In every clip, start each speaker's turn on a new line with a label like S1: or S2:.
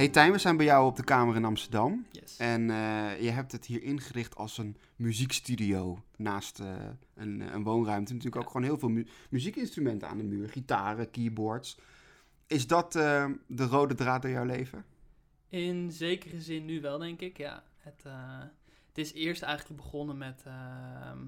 S1: Hey Tijn, we zijn bij jou op de kamer in Amsterdam.
S2: Yes.
S1: En eh, je hebt het hier ingericht als een muziekstudio. Naast eh, een, een woonruimte natuurlijk ook gewoon heel veel mu- muziekinstrumenten aan de muur. Gitaren, keyboards. Is dat eh, de rode draad door jouw leven?
S2: In zekere zin nu wel, denk ik. Ja, het, het is eerst eigenlijk begonnen met ehm,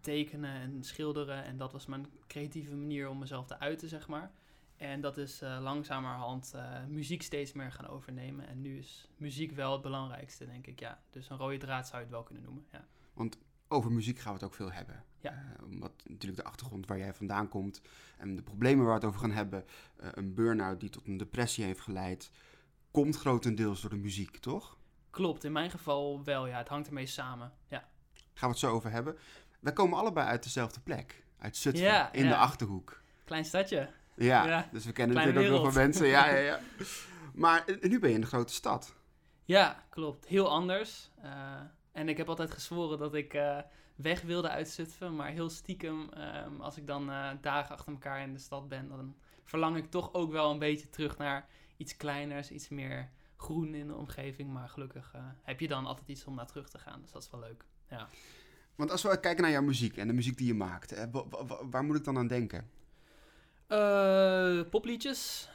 S2: tekenen en schilderen. En dat was mijn creatieve manier om mezelf te uiten, zeg maar. En dat is eh, langzamerhand eh, muziek steeds meer gaan overnemen. En nu is muziek wel het belangrijkste, denk ik. Ja, dus een rode draad zou je het wel kunnen noemen. Ja.
S1: Over muziek gaan we het ook veel hebben.
S2: Ja.
S1: Eh, omdat natuurlijk de achtergrond waar jij vandaan komt en de problemen waar we het over gaan hebben, een burn-out die tot een depressie heeft geleid, komt grotendeels door de muziek, toch?
S2: Klopt, in mijn geval wel. Ja, het hangt ermee samen. Ja.
S1: Gaan we het zo over hebben. Wij komen allebei uit dezelfde plek. Uit Zutphen,
S2: Ja,
S1: in
S2: ja.
S1: de Achterhoek.
S2: Klein stadje.
S1: Ja,
S2: Ja,
S1: dus we kennen
S2: kleine
S1: natuurlijk ook wel veel mensen. Ja, ja, ja. Maar eh, nu ben je in de grote stad.
S2: Ja, klopt. Heel anders. Eh, en ik heb altijd gezworen dat ik eh, weg wilde uit Zutphen. Maar heel stiekem, ehm, als ik dan dagen achter elkaar in de stad ben, dan verlang ik toch ook wel een beetje terug naar iets kleiners, iets meer groen in de omgeving. Maar gelukkig eh, heb je dan altijd iets om naar terug te gaan. Dus dat is wel leuk. Ja.
S1: Want als we kijken naar jouw muziek en de muziek die je maakt, eh, wa- wa- wa- waar moet ik dan aan denken?
S2: Eh, popliedjes,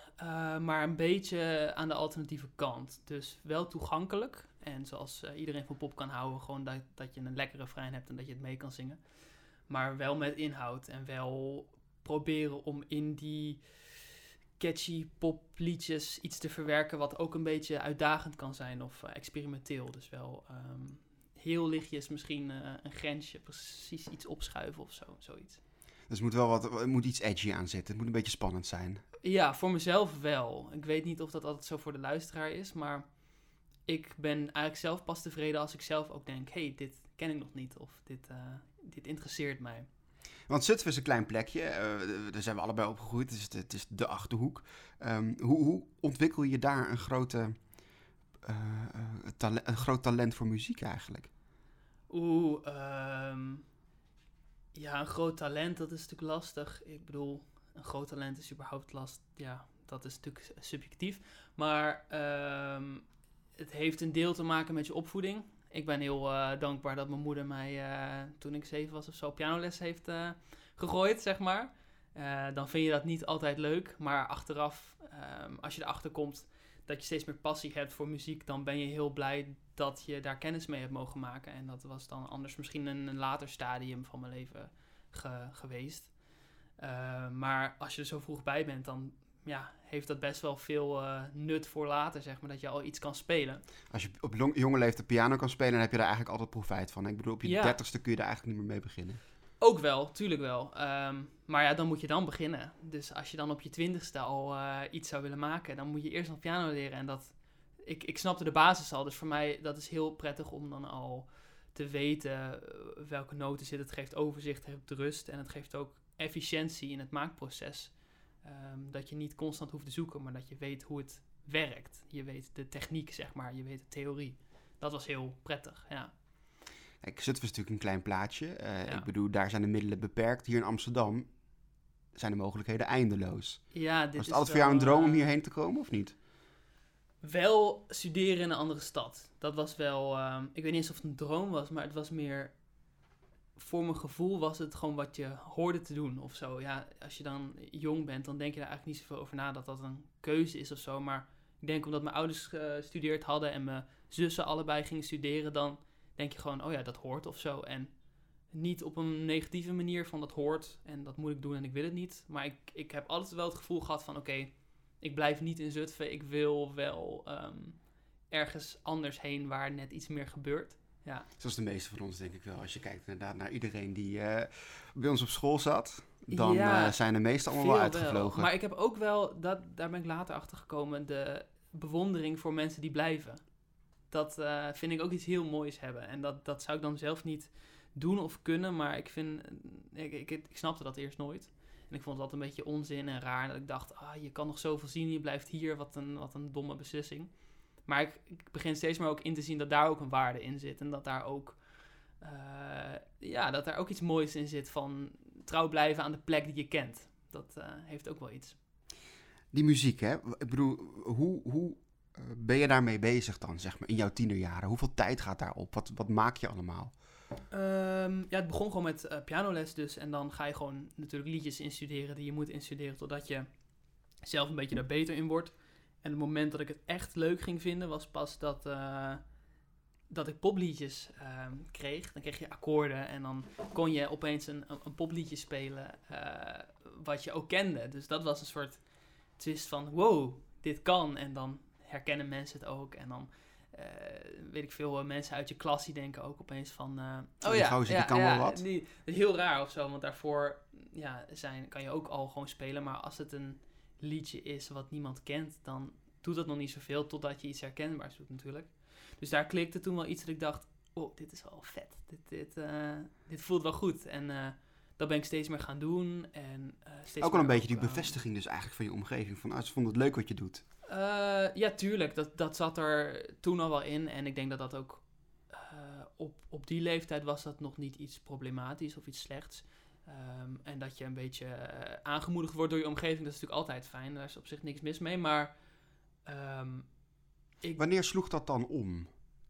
S2: maar een beetje aan de alternatieve kant. Dus wel toegankelijk. En zoals iedereen van pop kan houden, gewoon dat, dat je een lekkere refrein hebt en dat je het mee kan zingen. Maar wel met inhoud en wel proberen om in die catchy popliedjes iets te verwerken wat ook een beetje uitdagend kan zijn of eh, experimenteel. Dus wel ehm, heel lichtjes misschien eh, een grensje, precies iets opschuiven of zo, zoiets.
S1: Dus moet wel wat, er moet iets edgy aan zitten. Het moet een beetje spannend zijn.
S2: Ja, voor mezelf wel. Ik weet niet of dat altijd zo voor de luisteraar is, maar ik ben eigenlijk zelf pas tevreden als ik zelf ook denk: hey, dit ken ik nog niet of dit, eh, dit interesseert mij.
S1: Want Zutphen is een klein plekje. eh, daar zijn we allebei opgegroeid. Het is de, het is de Achterhoek. Ehm, hoe, hoe ontwikkel je daar een, grote, eh, eh, een groot talent voor muziek eigenlijk?
S2: Oeh, ehm, ja, een groot talent, dat is natuurlijk lastig. Ik bedoel, een groot talent is überhaupt last. Ja, dat is natuurlijk subjectief. Maar ehm, het heeft een deel te maken met je opvoeding. Ik ben heel eh, dankbaar dat mijn moeder mij, eh, toen ik zeven was of zo, pianoles heeft eh, gegooid, zeg maar. Dan vind je dat niet altijd leuk. Maar achteraf, ehm, als je erachter komt dat je steeds meer passie hebt voor muziek, dan ben je heel blij dat je daar kennis mee hebt mogen maken. En dat was dan anders misschien een, een later stadium van mijn leven ge- geweest. Maar als je er zo vroeg bij bent, dan ja, heeft dat best wel veel eh, nut voor later, zeg maar, dat je al iets kan spelen.
S1: Als je op jonge leeftijd piano kan spelen, dan heb je daar eigenlijk altijd profijt van. Ik bedoel, op je
S2: Ja.
S1: dertigste kun je daar eigenlijk niet meer mee beginnen.
S2: Ook wel, tuurlijk wel. Ehm, maar ja, dan moet je dan beginnen. Dus als je dan op je twintigste al eh, iets zou willen maken, dan moet je eerst nog piano leren. En dat, ik, ik snapte de basis al. Dus voor mij, dat is heel prettig om dan al te weten eh, welke noten zitten. Het geeft overzicht, het geeft rust en het geeft ook efficiëntie in het maakproces. Ehm, dat je niet constant hoeft te zoeken, maar dat je weet hoe het werkt. Je weet de techniek, zeg maar. Je weet de theorie. Dat was heel prettig, ja.
S1: Kijk, Zutphen is natuurlijk een klein plaatsje. Eh,
S2: Ja.
S1: Ik bedoel, daar zijn de middelen beperkt. Hier in Amsterdam zijn de mogelijkheden eindeloos.
S2: ja dit
S1: Was het
S2: is
S1: altijd voor jou een droom om
S2: eh,
S1: hierheen te komen, of niet?
S2: Wel studeren in een andere stad. Dat was wel, ehm, ik weet niet eens of het een droom was, maar het was meer, voor mijn gevoel was het gewoon wat je hoorde te doen of zo. Ja, als je dan jong bent, dan denk je daar eigenlijk niet zoveel over na dat dat een keuze is of zo. Maar ik denk omdat mijn ouders gestudeerd hadden en mijn zussen allebei gingen studeren, dan denk je gewoon, oh ja, dat hoort of zo. En niet op een negatieve manier van dat hoort en dat moet ik doen en ik wil het niet. Maar ik, ik heb altijd wel het gevoel gehad van, oké, ik blijf niet in Zutphen. Ik wil wel ehm, ergens anders heen waar net iets meer gebeurt. Ja,
S1: Zoals de meeste van ons, denk ik wel. Als je kijkt inderdaad naar iedereen die eh, bij ons op school zat, dan
S2: Ja,
S1: eh, zijn de meesten allemaal wel uitgevlogen.
S2: Maar ik heb ook wel, dat, daar ben ik later achter gekomen, de bewondering voor mensen die blijven. Dat eh, vind ik ook iets heel moois hebben. En dat, dat zou ik dan zelf niet doen of kunnen, maar ik vind, ik, ik, ik snapte dat eerst nooit. En ik vond het altijd een beetje onzin en raar. Dat ik dacht, ah, je kan nog zoveel zien, je blijft hier, wat een, wat een domme beslissing. Maar ik, ik begin steeds meer ook in te zien dat daar ook een waarde in zit. En dat daar ook, eh, ja, dat daar ook iets moois in zit van trouw blijven aan de plek die je kent. Dat eh, heeft ook wel iets.
S1: Die muziek, hè? Ik bedoel, hoe, hoe eh, ben je daarmee bezig dan, zeg maar, in jouw tienerjaren? Hoeveel tijd gaat daarop? Wat, wat maak je allemaal?
S2: Ehm, ja, het begon gewoon met eh, pianoles dus. En dan ga je gewoon natuurlijk liedjes instuderen die je moet instuderen totdat je zelf een beetje daar beter in wordt. En het moment dat ik het echt leuk ging vinden was pas dat, eh, dat ik popliedjes ehm, kreeg. Dan kreeg je akkoorden en dan kon je opeens een, een, popliedje spelen eh, wat je ook kende. Dus dat was een soort twist van wow, dit kan. En dan herkennen mensen het ook. En dan eh, weet ik veel, mensen uit je klas die denken ook opeens van... eh,
S1: Oh, die gozer, die kan wel wat.
S2: Die, heel raar of zo, want daarvoor ja, zijn, kan je ook al gewoon spelen. Maar als het een liedje is wat niemand kent, dan doet dat nog niet zoveel totdat je iets herkenbaars doet natuurlijk. Dus daar klikte toen wel iets dat ik dacht, oh, dit is wel vet. Dit, dit, eh, dit voelt wel goed. En eh, dat ben ik steeds meer gaan doen. En, eh, steeds
S1: Ook wel een beetje die bevestiging dus eigenlijk van je omgeving. Van, ah, ze vonden het leuk wat je doet.
S2: ja, tuurlijk. Dat, dat zat er toen al wel in. En ik denk dat dat ook op, op die leeftijd was dat nog niet iets problematisch of iets slechts. Ehm, en dat je een beetje eh, aangemoedigd wordt door je omgeving, dat is natuurlijk altijd fijn. Daar is op zich niks mis mee. Maar ehm, ik,
S1: Wanneer sloeg dat dan om?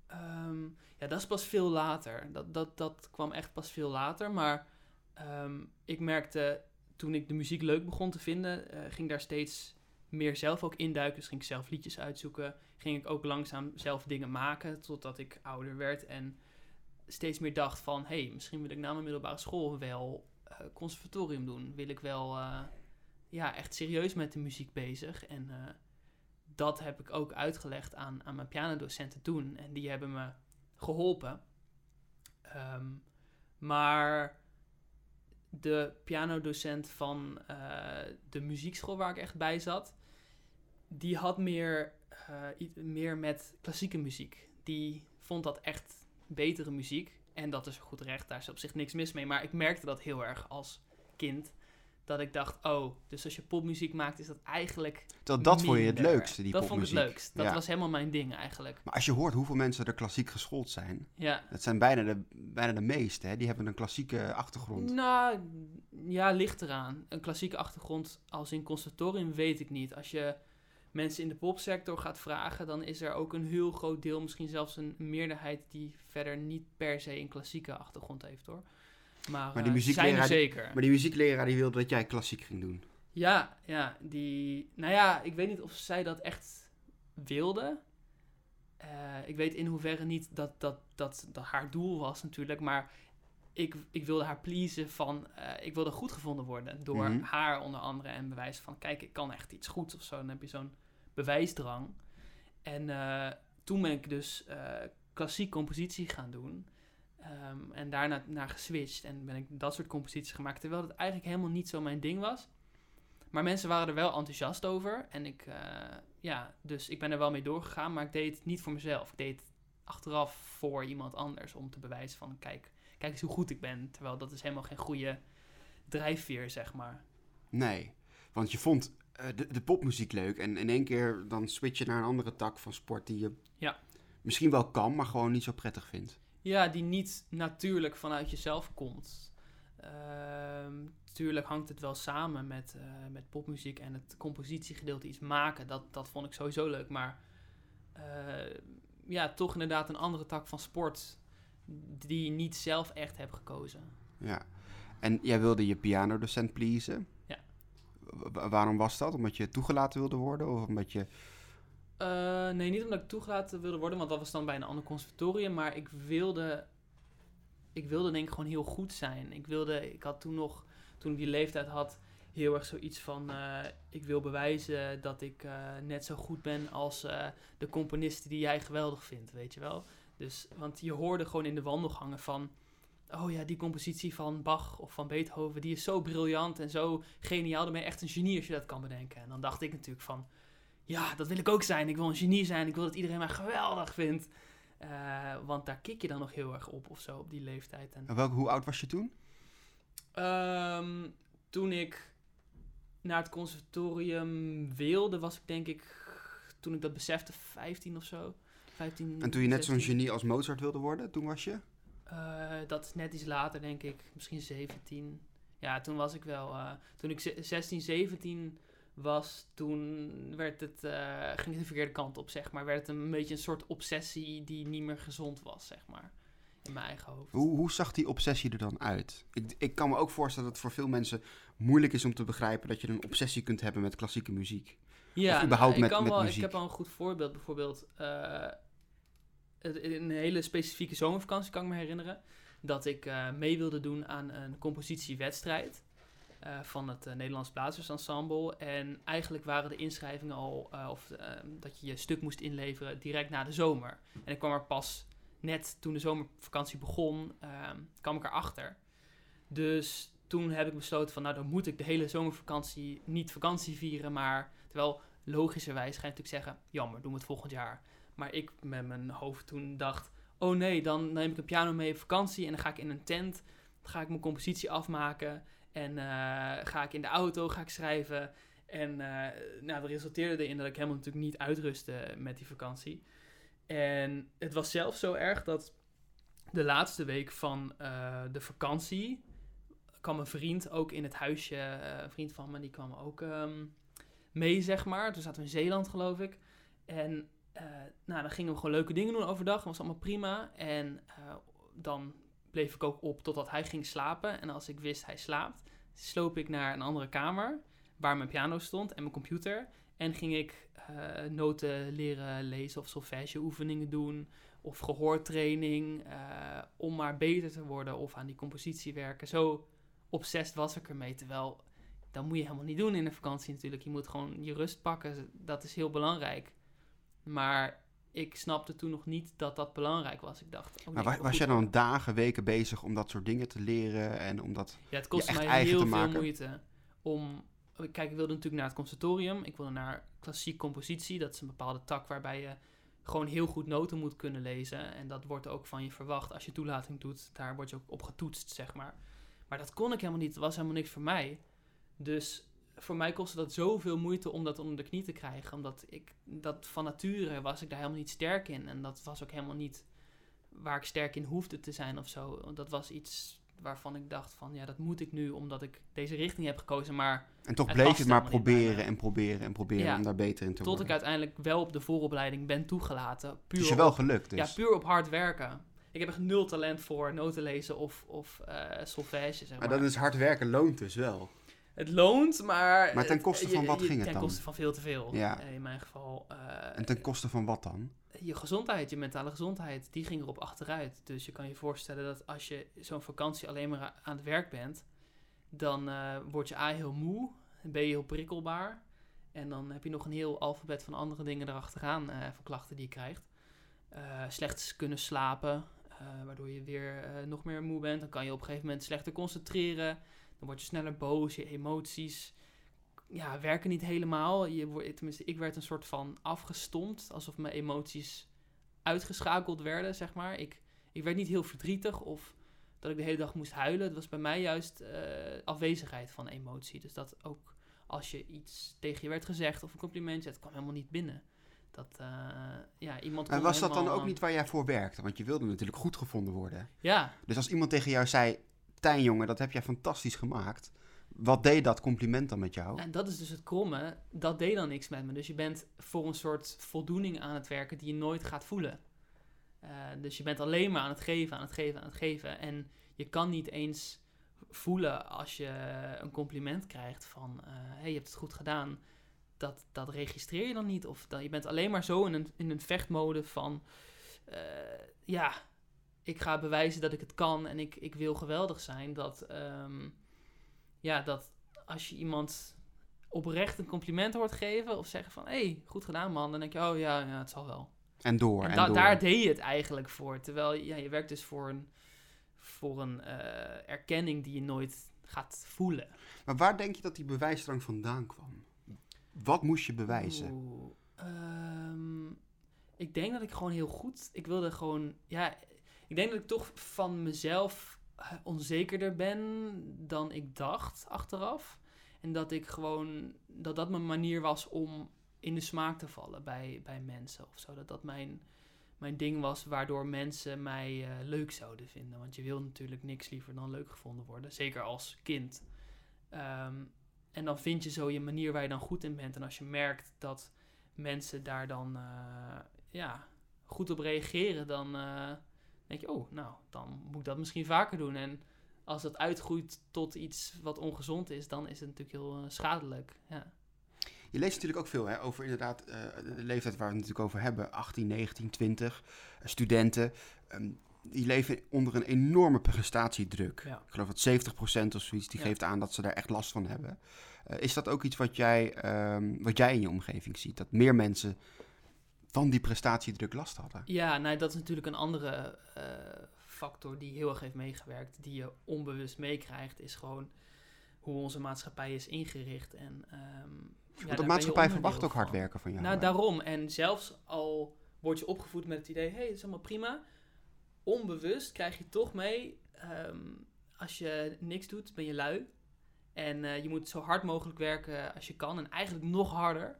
S2: Ehm, ja, dat is pas veel later. Dat, dat, dat kwam echt pas veel later. Maar ik merkte toen ik de muziek leuk begon te vinden, eh, ging daar steeds meer zelf ook induiken. Dus ging ik zelf liedjes uitzoeken. Ging ik ook langzaam zelf dingen maken totdat ik ouder werd. En steeds meer dacht van, hé, hey, misschien wil ik na mijn middelbare school wel conservatorium doen. Wil ik wel eh, ja, echt serieus met de muziek bezig. En eh, dat heb ik ook uitgelegd aan, aan mijn pianodocenten toen. En die hebben me geholpen. Ehm, maar de pianodocent van eh, de muziekschool waar ik echt bij zat, die had meer, eh, meer met klassieke muziek. Die vond dat echt betere muziek. En dat is goed recht, daar is op zich niks mis mee. Maar ik merkte dat heel erg als kind. Dat ik dacht, oh, dus als je popmuziek maakt, is dat eigenlijk
S1: Dat, dat vond je het leukste, die
S2: Dat vond ik
S1: popmuziek.
S2: het leukst. Dat
S1: Ja.
S2: was helemaal mijn ding eigenlijk.
S1: Maar als je hoort hoeveel mensen er klassiek geschoold zijn,
S2: Ja.
S1: dat zijn bijna de, bijna de meeste, hè? die hebben een klassieke achtergrond.
S2: Nou, ja, ligt eraan. Een klassieke achtergrond als in conservatorium weet ik niet. Als je mensen in de popsector gaat vragen, dan is er ook een heel groot deel, misschien zelfs een meerderheid, die verder niet per se een klassieke achtergrond heeft hoor. Maar,
S1: Maar die
S2: eh, er
S1: muziekleraar die-
S2: zeker.
S1: Maar die muziekleraar die wilde dat jij klassiek ging doen.
S2: Ja, ja, die... Nou ja, ik weet niet of zij dat echt wilde. Eh, ik weet in hoeverre niet dat, dat, dat, dat haar doel was natuurlijk, maar ik, ik wilde haar pleasen van... eh, ik wilde goed gevonden worden door
S1: Mhm.
S2: haar onder andere en bewijzen van... Kijk, ik kan echt iets goeds of zo. Dan heb je zo'n bewijsdrang. En eh, toen ben ik dus eh, klassiek compositie gaan doen. Ehm, en daarna naar geswitcht en ben ik dat soort composities gemaakt. Terwijl het eigenlijk helemaal niet zo mijn ding was. Maar mensen waren er wel enthousiast over. En ik, ja, dus ik ben er wel mee doorgegaan. Maar ik deed het niet voor mezelf. Ik deed het achteraf voor iemand anders. Om te bewijzen van, kijk, kijk eens hoe goed ik ben. Terwijl dat is helemaal geen goede drijfveer, zeg maar.
S1: Nee, want je vond eh, de, de popmuziek leuk en in één keer dan switch je naar een andere tak van sport die je
S2: Ja.
S1: misschien wel kan, maar gewoon niet zo prettig vindt.
S2: Ja, die niet natuurlijk vanuit jezelf komt. Ehm tuurlijk hangt het wel samen met, eh, met popmuziek en het compositiegedeelte iets maken. Dat, dat vond ik sowieso leuk. Maar eh, ja, toch inderdaad een andere tak van sport die je niet zelf echt heb gekozen.
S1: Ja. En jij wilde je pianodocent pleasen.
S2: Ja.
S1: Wa- waarom was dat? Omdat je toegelaten wilde worden of omdat je...
S2: Eh, nee, niet omdat ik toegelaten wilde worden, want dat was dan bij een ander conservatorium. Maar ik wilde, ik wilde denk ik gewoon heel goed zijn. Ik wilde, ik had toen nog, toen ik die leeftijd had, heel erg zoiets van, eh, ik wil bewijzen dat ik eh, net zo goed ben als de componisten die jij geweldig vindt, weet je wel. Dus, want je hoorde gewoon in de wandelgangen van, oh ja, die compositie van Bach of van Beethoven, die is zo briljant en zo geniaal. Dan ben je echt een genie als je dat kan bedenken. En dan dacht ik natuurlijk van, ja, dat wil ik ook zijn. Ik wil een genie zijn. Ik wil dat iedereen mij geweldig vindt. Eh, want daar kik je dan nog heel erg op of zo, op die leeftijd. En,
S1: hoe oud was je toen?
S2: Ehm, toen ik naar het conservatorium wilde, was ik denk ik toen ik dat besefte, 15 of zo. 15,
S1: En toen je net zo'n
S2: 16.
S1: genie als Mozart wilde worden, toen was je?
S2: Eh, dat is net iets later, denk ik. Misschien 17. Ja, toen was ik wel. eh, toen ik ze- 16, 17 was, toen werd het, eh, ging het de verkeerde kant op, zeg maar. Werd het een beetje een soort obsessie die niet meer gezond was, zeg maar. In mijn eigen hoofd.
S1: Hoe, hoe zag die obsessie er dan uit? Ik, ik kan me ook voorstellen dat het voor veel mensen moeilijk is om te begrijpen dat je een obsessie kunt hebben met klassieke muziek.
S2: Ja,
S1: Of überhaupt
S2: nou,
S1: met-
S2: ik, kan
S1: met
S2: wel,
S1: muziek.
S2: ik heb wel een goed voorbeeld. Bijvoorbeeld, een hele specifieke zomervakantie kan ik me herinneren. Dat ik eh, mee wilde doen aan een compositiewedstrijd. eh, van het eh, Nederlands Blazersensemble. En eigenlijk waren de inschrijvingen al, of eh, dat je je stuk moest inleveren direct na de zomer. En ik kwam er pas net toen de zomervakantie begon, eh, kwam ik erachter. Dus toen heb ik besloten van, nou dan moet ik de hele zomervakantie niet vakantie vieren, maar terwijl logischerwijs ga je natuurlijk zeggen, jammer, doen we het volgend jaar. Maar ik met mijn hoofd toen dacht, oh nee, dan neem ik een piano mee op vakantie en dan ga ik in een tent, ga ik mijn compositie afmaken en eh, ga ik in de auto, ga ik schrijven. En eh, nou, dat resulteerde erin dat ik helemaal natuurlijk niet uitrustte met die vakantie. En het was zelfs zo erg dat de laatste week van eh, de vakantie kwam een vriend ook in het huisje. een vriend van me, die kwam ook ehm, mee, zeg maar. Toen zaten we in Zeeland, geloof ik. En eh, nou, dan gingen we gewoon leuke dingen doen overdag. Dat was allemaal prima. En eh, dan bleef ik ook op totdat hij ging slapen. En als ik wist hij slaapt, sloop ik naar een andere kamer waar mijn piano stond en mijn computer. En ging ik eh, noten leren lezen of solfège-oefeningen doen. Of gehoortraining. eh, om maar beter te worden of aan die compositie werken. Zo obsessed was ik ermee. Terwijl, dat moet je helemaal niet doen in de vakantie natuurlijk. Je moet gewoon je rust pakken. Dat is heel belangrijk. Maar ik snapte toen nog niet dat dat belangrijk was. Ik dacht... oh
S1: Maar was
S2: goed
S1: jij dan dagen, weken bezig om dat soort dingen te leren en om dat...
S2: Ja, het kostte mij heel veel
S1: maken?
S2: moeite om... Kijk, ik wilde natuurlijk naar het conservatorium. Ik wilde naar klassiek compositie. Dat is een bepaalde tak waarbij je gewoon heel goed noten moet kunnen lezen. En dat wordt ook van je verwacht als je toelating doet. Daar word je ook op getoetst, zeg maar. Maar dat kon ik helemaal niet. Dat was helemaal niks voor mij. Dus voor mij kostte dat zoveel moeite om dat onder de knie te krijgen. Omdat ik dat van nature was ik daar helemaal niet sterk in. En dat was ook helemaal niet waar ik sterk in hoefde te zijn of zo. Dat was iets waarvan ik dacht van ja, dat moet ik nu omdat ik deze richting heb gekozen. Maar
S1: En toch bleef je het maar proberen en proberen en proberen
S2: Ja,
S1: om daar beter in te
S2: tot
S1: worden.
S2: ik uiteindelijk wel op de vooropleiding ben toegelaten. Puur
S1: is je
S2: op-
S1: wel gelukt dus.
S2: Ja, puur op hard werken. Ik heb echt nul talent voor noten lezen of, of eh solfège, zeg maar.
S1: maar dan is hard werken loont dus wel.
S2: Het loont, maar...
S1: Maar ten koste van wat
S2: je-
S1: ging het
S2: ten
S1: dan?
S2: koste van veel te veel.
S1: Ja.
S2: Eh, In mijn geval... eh,
S1: En ten koste van wat dan?
S2: je gezondheid, je mentale gezondheid, die ging erop achteruit. Dus je kan je voorstellen dat als je zo'n vakantie alleen maar aan het werk bent, dan eh, word je A heel moe, ben je heel prikkelbaar. En dan heb je nog een heel alfabet van andere dingen erachteraan, eh van klachten die je krijgt. Eh, slecht kunnen slapen, waardoor je weer nog meer moe bent. Dan kan je op een gegeven moment slechter concentreren. Dan word je sneller boos, je emoties ja, werken niet helemaal. Je wordt, tenminste, ik werd een soort van afgestompt, alsof mijn emoties uitgeschakeld werden, zeg maar. Ik, ik werd niet heel verdrietig of dat ik de hele dag moest huilen. Het was bij mij juist eh, afwezigheid van emotie. Dus dat ook als je iets tegen je werd gezegd of een complimentje, het kwam helemaal niet binnen. Dat, eh, ja, iemand
S1: En was dat dan ook niet waar jij voor werkte? Want je wilde natuurlijk goed gevonden worden.
S2: Ja,
S1: Dus als iemand tegen jou zei... Tijn jongen, dat heb jij fantastisch gemaakt. Wat deed dat compliment dan met jou?
S2: En dat is dus het kromme. Dat deed dan niks met me. Dus je bent voor een soort voldoening aan het werken die je nooit gaat voelen. Eh, dus je bent alleen maar aan het geven, aan het geven, aan het geven. En je kan niet eens voelen als je een compliment krijgt van... hé, hey, je hebt het goed gedaan. Dat, dat registreer je dan niet. Of dan, je bent alleen maar zo in een, in een vechtmode van... eh, ja, ik ga bewijzen dat ik het kan en ik, ik wil geweldig zijn. Dat, ehm, ja, dat als je iemand oprecht een compliment hoort geven of zeggen van... hé, hey, goed gedaan man. Dan denk je, oh ja, ja het zal wel.
S1: En door,
S2: En
S1: door.
S2: daar deed je het eigenlijk voor. Terwijl ja, je werkt dus voor een, voor een eh, erkenning die je nooit gaat voelen.
S1: Maar waar denk je dat die bewijsdrang vandaan kwam? Wat moest je bewijzen?
S2: Oeh, ehm, ik denk dat ik gewoon heel goed... Ik wilde gewoon... Ja, ik denk dat ik toch van mezelf eh, onzekerder ben dan ik dacht achteraf. En dat ik gewoon... Dat dat mijn manier was om in de smaak te vallen bij, bij mensen of zo. Dat dat mijn, mijn ding was waardoor mensen mij eh, leuk zouden vinden. Want je wil natuurlijk niks liever dan leuk gevonden worden, zeker als kind. Ehm, en dan vind je zo je manier waar je dan goed in bent. En als je merkt dat mensen daar dan eh, ja, goed op reageren, dan denk je, oh, nou, dan moet ik dat misschien vaker doen. En als dat uitgroeit tot iets wat ongezond is, dan is het natuurlijk heel eh, schadelijk. Ja.
S1: Je leest natuurlijk ook veel hè, over inderdaad eh, de leeftijd waar we het natuurlijk over hebben. 18, 19, 20, uh, studenten. Ehm, die leven onder een enorme prestatiedruk.
S2: Ja.
S1: Ik geloof dat 70% of zoiets, die
S2: Ja.
S1: geeft aan dat ze daar echt last van hebben. Eh, is dat ook iets wat jij, ehm, wat jij in je omgeving ziet? Dat meer mensen van die prestatiedruk last hadden?
S2: Ja, nou, dat is natuurlijk een andere eh, factor die heel erg heeft meegewerkt, die je onbewust meekrijgt, is gewoon hoe onze maatschappij is ingericht. En, ehm, ja,
S1: Want de maatschappij verwacht ook hard werken van jou.
S2: Nou,
S1: hè?
S2: daarom. En zelfs al word je opgevoed met het idee, hé, hey, het is allemaal prima, onbewust krijg je toch mee, ehm, als je niks doet, ben je lui. En eh, je moet zo hard mogelijk werken als je kan. En eigenlijk nog harder.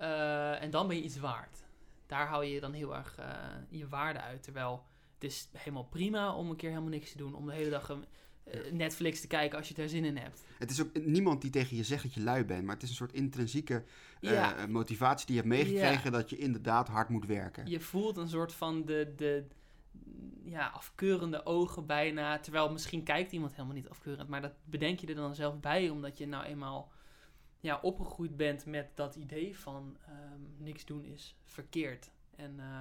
S2: Eh, en dan ben je iets waard. Daar hou je dan heel erg eh, je waarde uit. Terwijl het is helemaal prima om een keer helemaal niks te doen. Om de hele dag een, eh, Netflix te kijken als je daar zin in hebt.
S1: Het is ook niemand die tegen je zegt dat je lui bent, maar het is een soort intrinsieke
S2: Ja.
S1: motivatie die je hebt meegekregen dat je inderdaad hard moet werken.
S2: Je voelt een soort van de, de ja, afkeurende ogen bijna. Terwijl misschien kijkt iemand helemaal niet afkeurend. Maar dat bedenk je er dan zelf bij. Omdat je nou eenmaal ja, opgegroeid bent met dat idee van ehm, niks doen is verkeerd. En eh,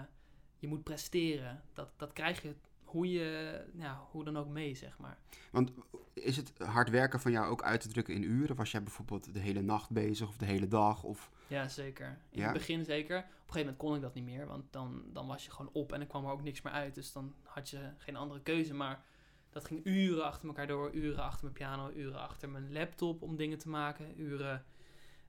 S2: je moet presteren. Dat, dat krijg je hoe, je, ja, hoe dan ook mee, zeg maar.
S1: Want is het hard werken van jou ook uit te drukken in uren? Was jij bijvoorbeeld de hele nacht bezig of de hele dag? Of...
S2: Ja, zeker. In
S1: Ja?
S2: het begin zeker. Op een gegeven moment kon ik dat niet meer, want dan, dan was je gewoon op en er kwam er ook niks meer uit. Dus dan had je geen andere keuze. Maar dat ging uren achter elkaar door, uren achter mijn piano, uren achter mijn laptop om dingen te maken, uren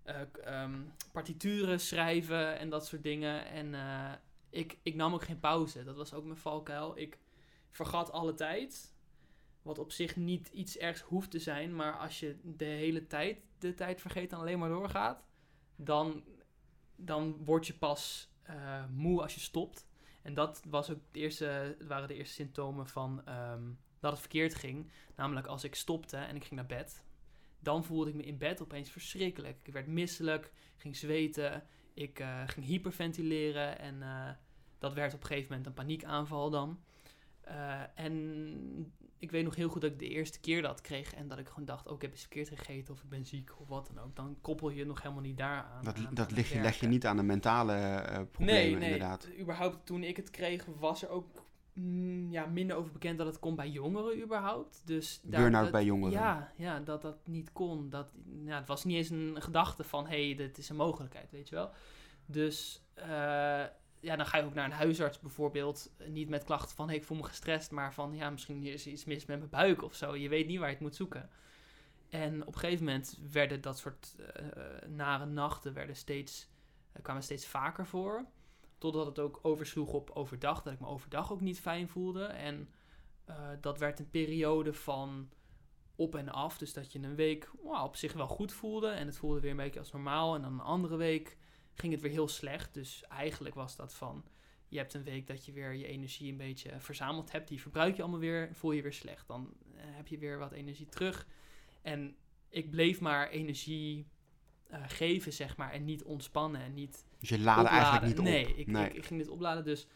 S2: eh, ehm, partituren schrijven en dat soort dingen. En eh, ik, ik nam ook geen pauze. Dat was ook mijn valkuil. Ik vergat alle tijd. Wat op zich niet iets ergs hoeft te zijn, maar als je de hele tijd de tijd vergeet en alleen maar doorgaat, dan, dan word je pas eh, moe als je stopt. En dat was ook het eerste, waren de eerste symptomen van ehm, dat het verkeerd ging. Namelijk als ik stopte en ik ging naar bed, dan voelde ik me in bed opeens verschrikkelijk. Ik werd misselijk, ging zweten, ik eh, ging hyperventileren en eh, dat werd op een gegeven moment een paniekaanval dan. Eh, en ik weet nog heel goed dat ik de eerste keer dat kreeg en dat ik gewoon dacht, oh, ik heb iets verkeerd gegeten of ik ben ziek of wat dan ook. Dan koppel je nog helemaal niet daaraan.
S1: Dat,
S2: aan-
S1: dat
S2: het
S1: leg, je, leg je niet aan de mentale eh, problemen
S2: nee, nee.
S1: inderdaad.
S2: Überhaupt toen ik het kreeg was er ook mm, ja, minder over bekend dat het kon bij jongeren überhaupt. Dus
S1: Burn-out bij jongeren.
S2: Ja, ja, dat dat niet kon. Dat, ja, het was niet eens een gedachte van, hé, hey, dit is een mogelijkheid, weet je wel. Dus eh, ja, dan ga je ook naar een huisarts bijvoorbeeld. Niet met klachten van, hey, ik voel me gestrest, maar van, ja, misschien is iets mis met mijn buik of zo. Je weet niet waar je het moet zoeken. En op een gegeven moment werden dat soort eh, eh, nare nachten werden steeds, kwamen steeds vaker voor. Totdat het ook oversloeg op overdag, dat ik me overdag ook niet fijn voelde. En eh, dat werd een periode van op en af. Dus dat je een week wow, op zich wel goed voelde. En het voelde weer een beetje als normaal. En dan een andere week ging het weer heel slecht. Dus eigenlijk was dat van... Je hebt een week dat je weer je energie een beetje verzameld hebt. Die verbruik je allemaal weer. Voel je weer slecht. Dan eh, heb je weer wat energie terug. En ik bleef maar energie eh, geven, zeg maar. En niet ontspannen. En niet
S1: Dus je laadde eigenlijk niet op.
S2: Nee, ik,
S1: Nee.
S2: Ik, ik ging dit opladen. Dus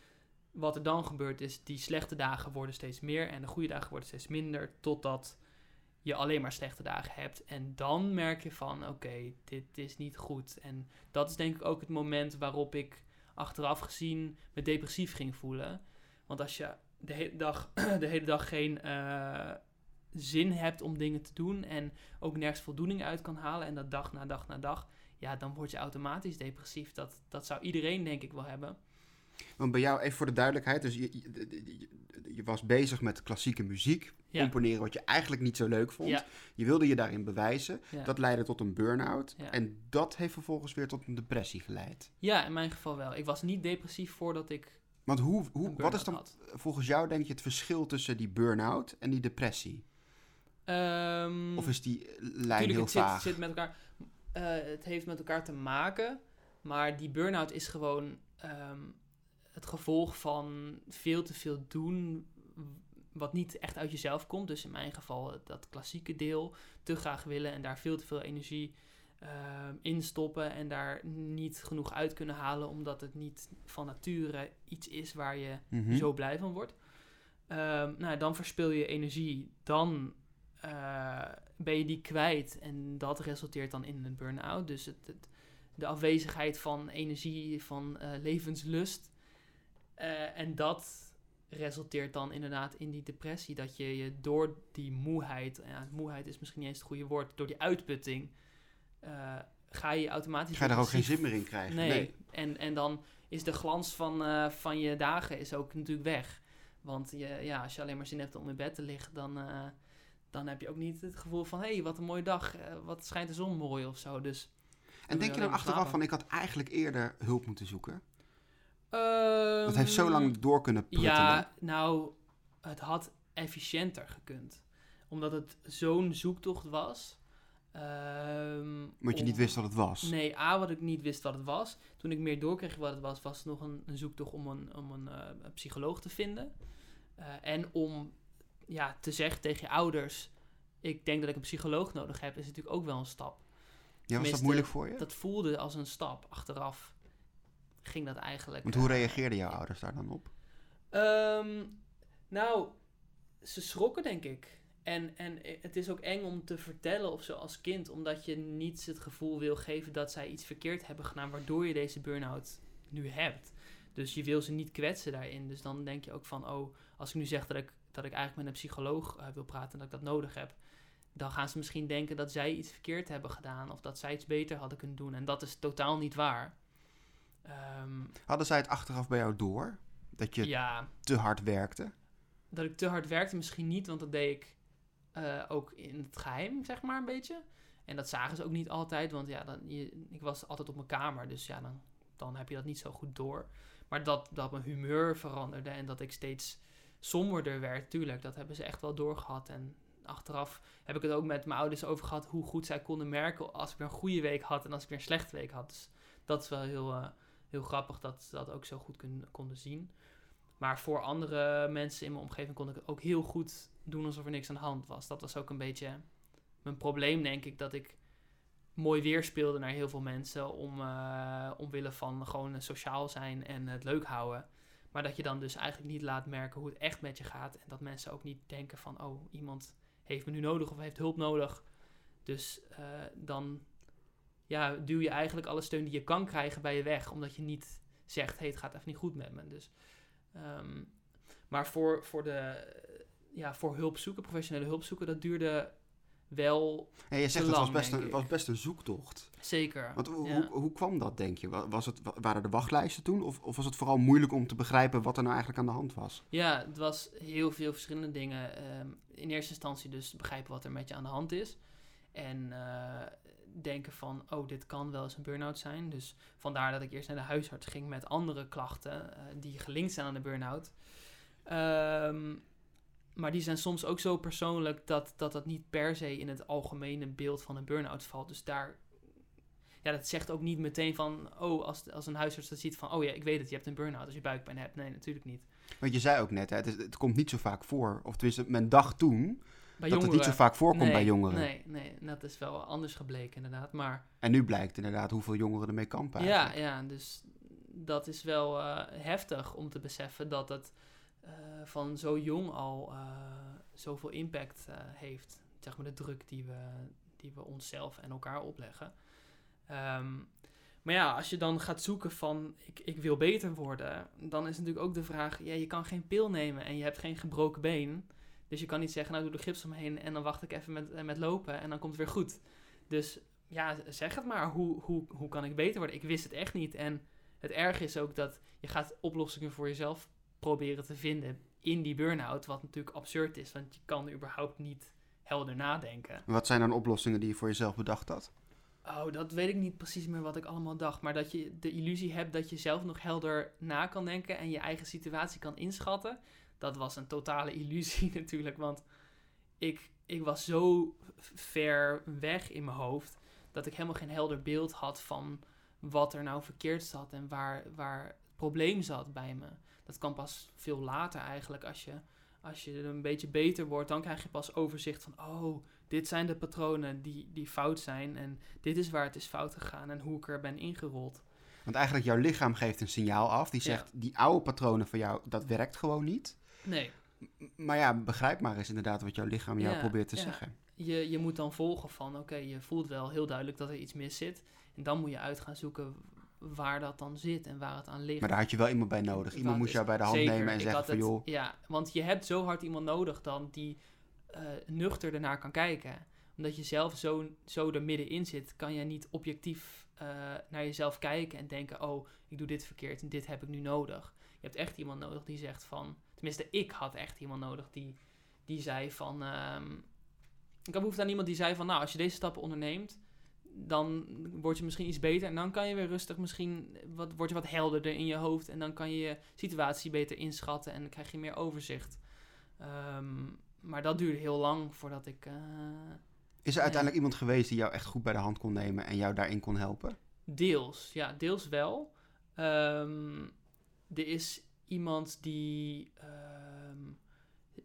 S2: wat er dan gebeurt is, die slechte dagen worden steeds meer en de goede dagen worden steeds minder, totdat je alleen maar slechte dagen hebt. En dan merk je van, oké, dit is niet goed. En dat is denk ik ook het moment waarop ik achteraf gezien me depressief ging voelen. Want als je de hele dag, de hele dag geen eh, zin hebt om dingen te doen en ook nergens voldoening uit kan halen en dat dag na dag na dag, ja, dan word je automatisch depressief. Dat, dat zou iedereen denk ik wel hebben.
S1: Want bij jou, even voor de duidelijkheid, dus je, je, je- je was bezig met klassieke muziek,
S2: Ja.
S1: componeren wat je eigenlijk niet zo leuk vond.
S2: Ja.
S1: Je wilde je daarin bewijzen.
S2: Ja.
S1: Dat leidde tot een burn-out. En dat heeft vervolgens weer tot een depressie geleid.
S2: Ja, in mijn geval wel. Ik was niet depressief voordat ik
S1: Want hoe, hoe, wat is dan
S2: had.
S1: volgens jou, denk je, het verschil tussen die burn-out en die depressie?
S2: Ehm,
S1: Of is die lijn
S2: tuurlijk,
S1: heel
S2: het zit,
S1: vaag?
S2: zit met elkaar. eh, het heeft met elkaar te maken. Maar die burn-out is gewoon ehm, het gevolg van veel te veel doen wat niet echt uit jezelf komt. Dus in mijn geval dat klassieke deel, te graag willen en daar veel te veel energie ehm, in stoppen en daar niet genoeg uit kunnen halen, omdat het niet van nature iets is waar je
S1: Mhm.
S2: zo blij van wordt. Ehm, nou, dan verspil je energie, dan eh, ben je die kwijt en dat resulteert dan in een burn-out. Dus het, het- de afwezigheid van energie, van eh, levenslust. Eh, en dat resulteert dan inderdaad in die depressie. Dat je je door die moeheid, ja, moeheid is misschien niet eens het goede woord, door die uitputting, ga je automatisch...
S1: Ga je daar ook geen zin meer in krijgen?
S2: Nee. En, en dan is de glans van, van je dagen is ook natuurlijk weg. Want je, ja, als je alleen maar zin hebt om in bed te liggen, dan, dan heb je ook niet het gevoel van... hé, hey, wat een mooie dag, eh, wat schijnt de zon mooi of zo. Dus,
S1: En denk je dan achteraf
S2: slapen.
S1: van, ik had eigenlijk eerder hulp moeten zoeken?
S2: Ehm,
S1: Dat heeft zo lang door kunnen pruttelen.
S2: Ja, nou, het had efficiënter gekund. Omdat het zo'n zoektocht was.
S1: Want je
S2: om-
S1: niet wist wat het was.
S2: Nee, A, wat ik niet wist wat het was. Toen ik meer doorkreeg wat het was, was het nog een, een zoektocht om een, om een, eh, psycholoog te vinden. Eh, en om ja, te zeggen tegen je ouders, ik denk dat ik een psycholoog nodig heb, is natuurlijk ook wel een stap.
S1: Ja, was dat moeilijk voor je?
S2: Dat voelde als een stap. Achteraf ging dat eigenlijk...
S1: Want hoe
S2: eh,
S1: reageerden jouw ouders daar dan op?
S2: Ehm, nou, ze schrokken denk ik. En, en het is ook eng om te vertellen of zo als kind, omdat je niet het gevoel wil geven dat zij iets verkeerd hebben gedaan, waardoor je deze burn-out nu hebt. Dus je wil ze niet kwetsen daarin. Dus dan denk je ook van, oh, als ik nu zeg dat ik, dat ik eigenlijk met een psycholoog eh, wil praten en dat ik dat nodig heb, dan gaan ze misschien denken dat zij iets verkeerd hebben gedaan of dat zij iets beter hadden kunnen doen. En dat is totaal niet waar. Ehm,
S1: Hadden zij het achteraf bij jou door? Dat je
S2: ja,
S1: te hard werkte?
S2: dat ik te hard werkte, misschien niet, want dat deed ik eh, ook in het geheim, zeg maar, een beetje. En dat zagen ze ook niet altijd, want ja, dan, je, ik was altijd op mijn kamer, dus ja, dan, dan heb je dat niet zo goed door. Maar dat, dat mijn humeur veranderde en dat ik steeds somberder werd, tuurlijk, dat hebben ze echt wel doorgehad. En achteraf heb ik het ook met mijn ouders over gehad, hoe goed zij konden merken als ik weer een goede week had en als ik weer een slechte week had. Dus dat is wel heel, eh, heel grappig dat ze dat ook zo goed konden zien. Maar voor andere mensen in mijn omgeving kon ik het ook heel goed doen alsof er niks aan de hand was. Dat was ook een beetje mijn probleem, denk ik. Dat ik mooi weerspeelde naar heel veel mensen. Om, eh, omwille van gewoon sociaal zijn en het leuk houden. Maar dat je dan dus eigenlijk niet laat merken hoe het echt met je gaat. En dat mensen ook niet denken van, oh, iemand heeft me nu nodig of heeft hulp nodig. Dus eh, dan ja, duw je eigenlijk alle steun die je kan krijgen bij je weg. Omdat je niet zegt, hey, het gaat even niet goed met me. Dus Ehm, maar voor, voor, de, ja, voor hulp zoeken, professionele hulp zoeken, dat duurde wel
S1: Ja, je zegt
S2: Te
S1: het was best, een, was best een zoektocht.
S2: zeker.
S1: Want hoe,
S2: ja.
S1: hoe, hoe kwam dat, denk je? Wa- Was het, wa- waren er wachtlijsten toen? Of, of was het vooral moeilijk om te begrijpen wat er nou eigenlijk aan de hand was?
S2: Ja, het was heel veel verschillende dingen. Ehm, in eerste instantie dus begrijpen wat er met je aan de hand is. En eh, denken van, oh, dit kan wel eens een burn-out zijn. Dus vandaar dat ik eerst naar de huisarts ging met andere klachten eh, die gelinkt zijn aan de burn-out. Ehm, maar die zijn soms ook zo persoonlijk dat, dat dat niet per se in het algemene beeld van een burn-out valt. Dus daar, ja, dat zegt ook niet meteen van, oh, als, als een huisarts dat ziet van, oh ja, ik weet het, je hebt een burn-out als je buikpijn hebt. Nee, natuurlijk niet.
S1: Want je zei ook net, hè, het, is- het komt niet zo vaak voor. Of tenminste, men dacht toen
S2: Bij
S1: dat het niet zo vaak voorkomt
S2: nee,
S1: bij jongeren.
S2: Nee, nee, dat is wel anders gebleken inderdaad. Maar
S1: En nu blijkt inderdaad hoeveel jongeren ermee kampen
S2: ja,
S1: eigenlijk.
S2: ja, dus dat is wel eh, heftig om te beseffen dat het van zo jong al eh, zoveel impact eh, heeft. Zeg maar de druk die we, die we onszelf en elkaar opleggen. Ehm, maar ja, als je dan gaat zoeken van ik, ik wil beter worden, dan is natuurlijk ook de vraag, ja, je kan geen pil nemen en je hebt geen gebroken been. Dus je kan niet zeggen, nou doe de gips omheen en dan wacht ik even met, eh, met lopen en dan komt het weer goed. Dus ja, zeg het maar, hoe, hoe, hoe kan ik beter worden? Ik wist het echt niet. En het erg is ook dat je gaat oplossingen voor jezelf proberen te vinden in die burn-out, wat natuurlijk absurd is, want je kan überhaupt niet helder nadenken.
S1: Wat zijn dan oplossingen die je voor jezelf bedacht had?
S2: Oh, dat weet ik niet precies meer wat ik allemaal dacht. Maar dat je de illusie hebt dat je zelf nog helder na kan denken en je eigen situatie kan inschatten. Dat was een totale illusie natuurlijk. Want ik, ik was zo ver weg in mijn hoofd dat ik helemaal geen helder beeld had van wat er nou verkeerd zat en waar, waar het probleem zat bij me. Dat kan pas veel later eigenlijk. Als je, als je een beetje beter wordt, dan krijg je pas overzicht van... oh, dit zijn de patronen die, die fout zijn... en dit is waar het is fout gegaan en hoe ik er ben ingerold.
S1: Want eigenlijk jouw lichaam geeft een signaal af. Die zegt, die oude patronen van jou, dat werkt gewoon niet.
S2: Nee.
S1: Maar ja, begrijp maar eens inderdaad wat jouw lichaam jou probeert te zeggen.
S2: Je, je moet dan volgen van, oké, je voelt wel heel duidelijk dat er iets mis zit. En dan moet je uit gaan zoeken waar dat dan zit en waar het aan ligt.
S1: Maar daar had je wel iemand bij nodig. Iemand moest jou bij de hand nemen en zeggen van, joh...
S2: Ja, want je hebt zo hard iemand nodig dan die uh, nuchter ernaar kan kijken. Omdat je zelf zo, zo er middenin zit, kan je niet objectief uh, naar jezelf kijken en denken, oh, ik doe dit verkeerd en dit heb ik nu nodig. Je hebt echt iemand nodig die zegt van, tenminste, ik had echt iemand nodig die, die zei van, um, ik had behoefte aan iemand die zei van, nou, als je deze stappen onderneemt, dan word je misschien iets beter en dan kan je weer rustig misschien, wat, word je wat helderder in je hoofd en dan kan je je situatie beter inschatten en dan krijg je meer overzicht. Um, maar dat duurde heel lang voordat ik... Uh,
S1: is er uiteindelijk iemand geweest die jou echt goed bij de hand kon nemen en jou daarin kon helpen?
S2: Deels, ja, deels wel. Um, er is iemand die um,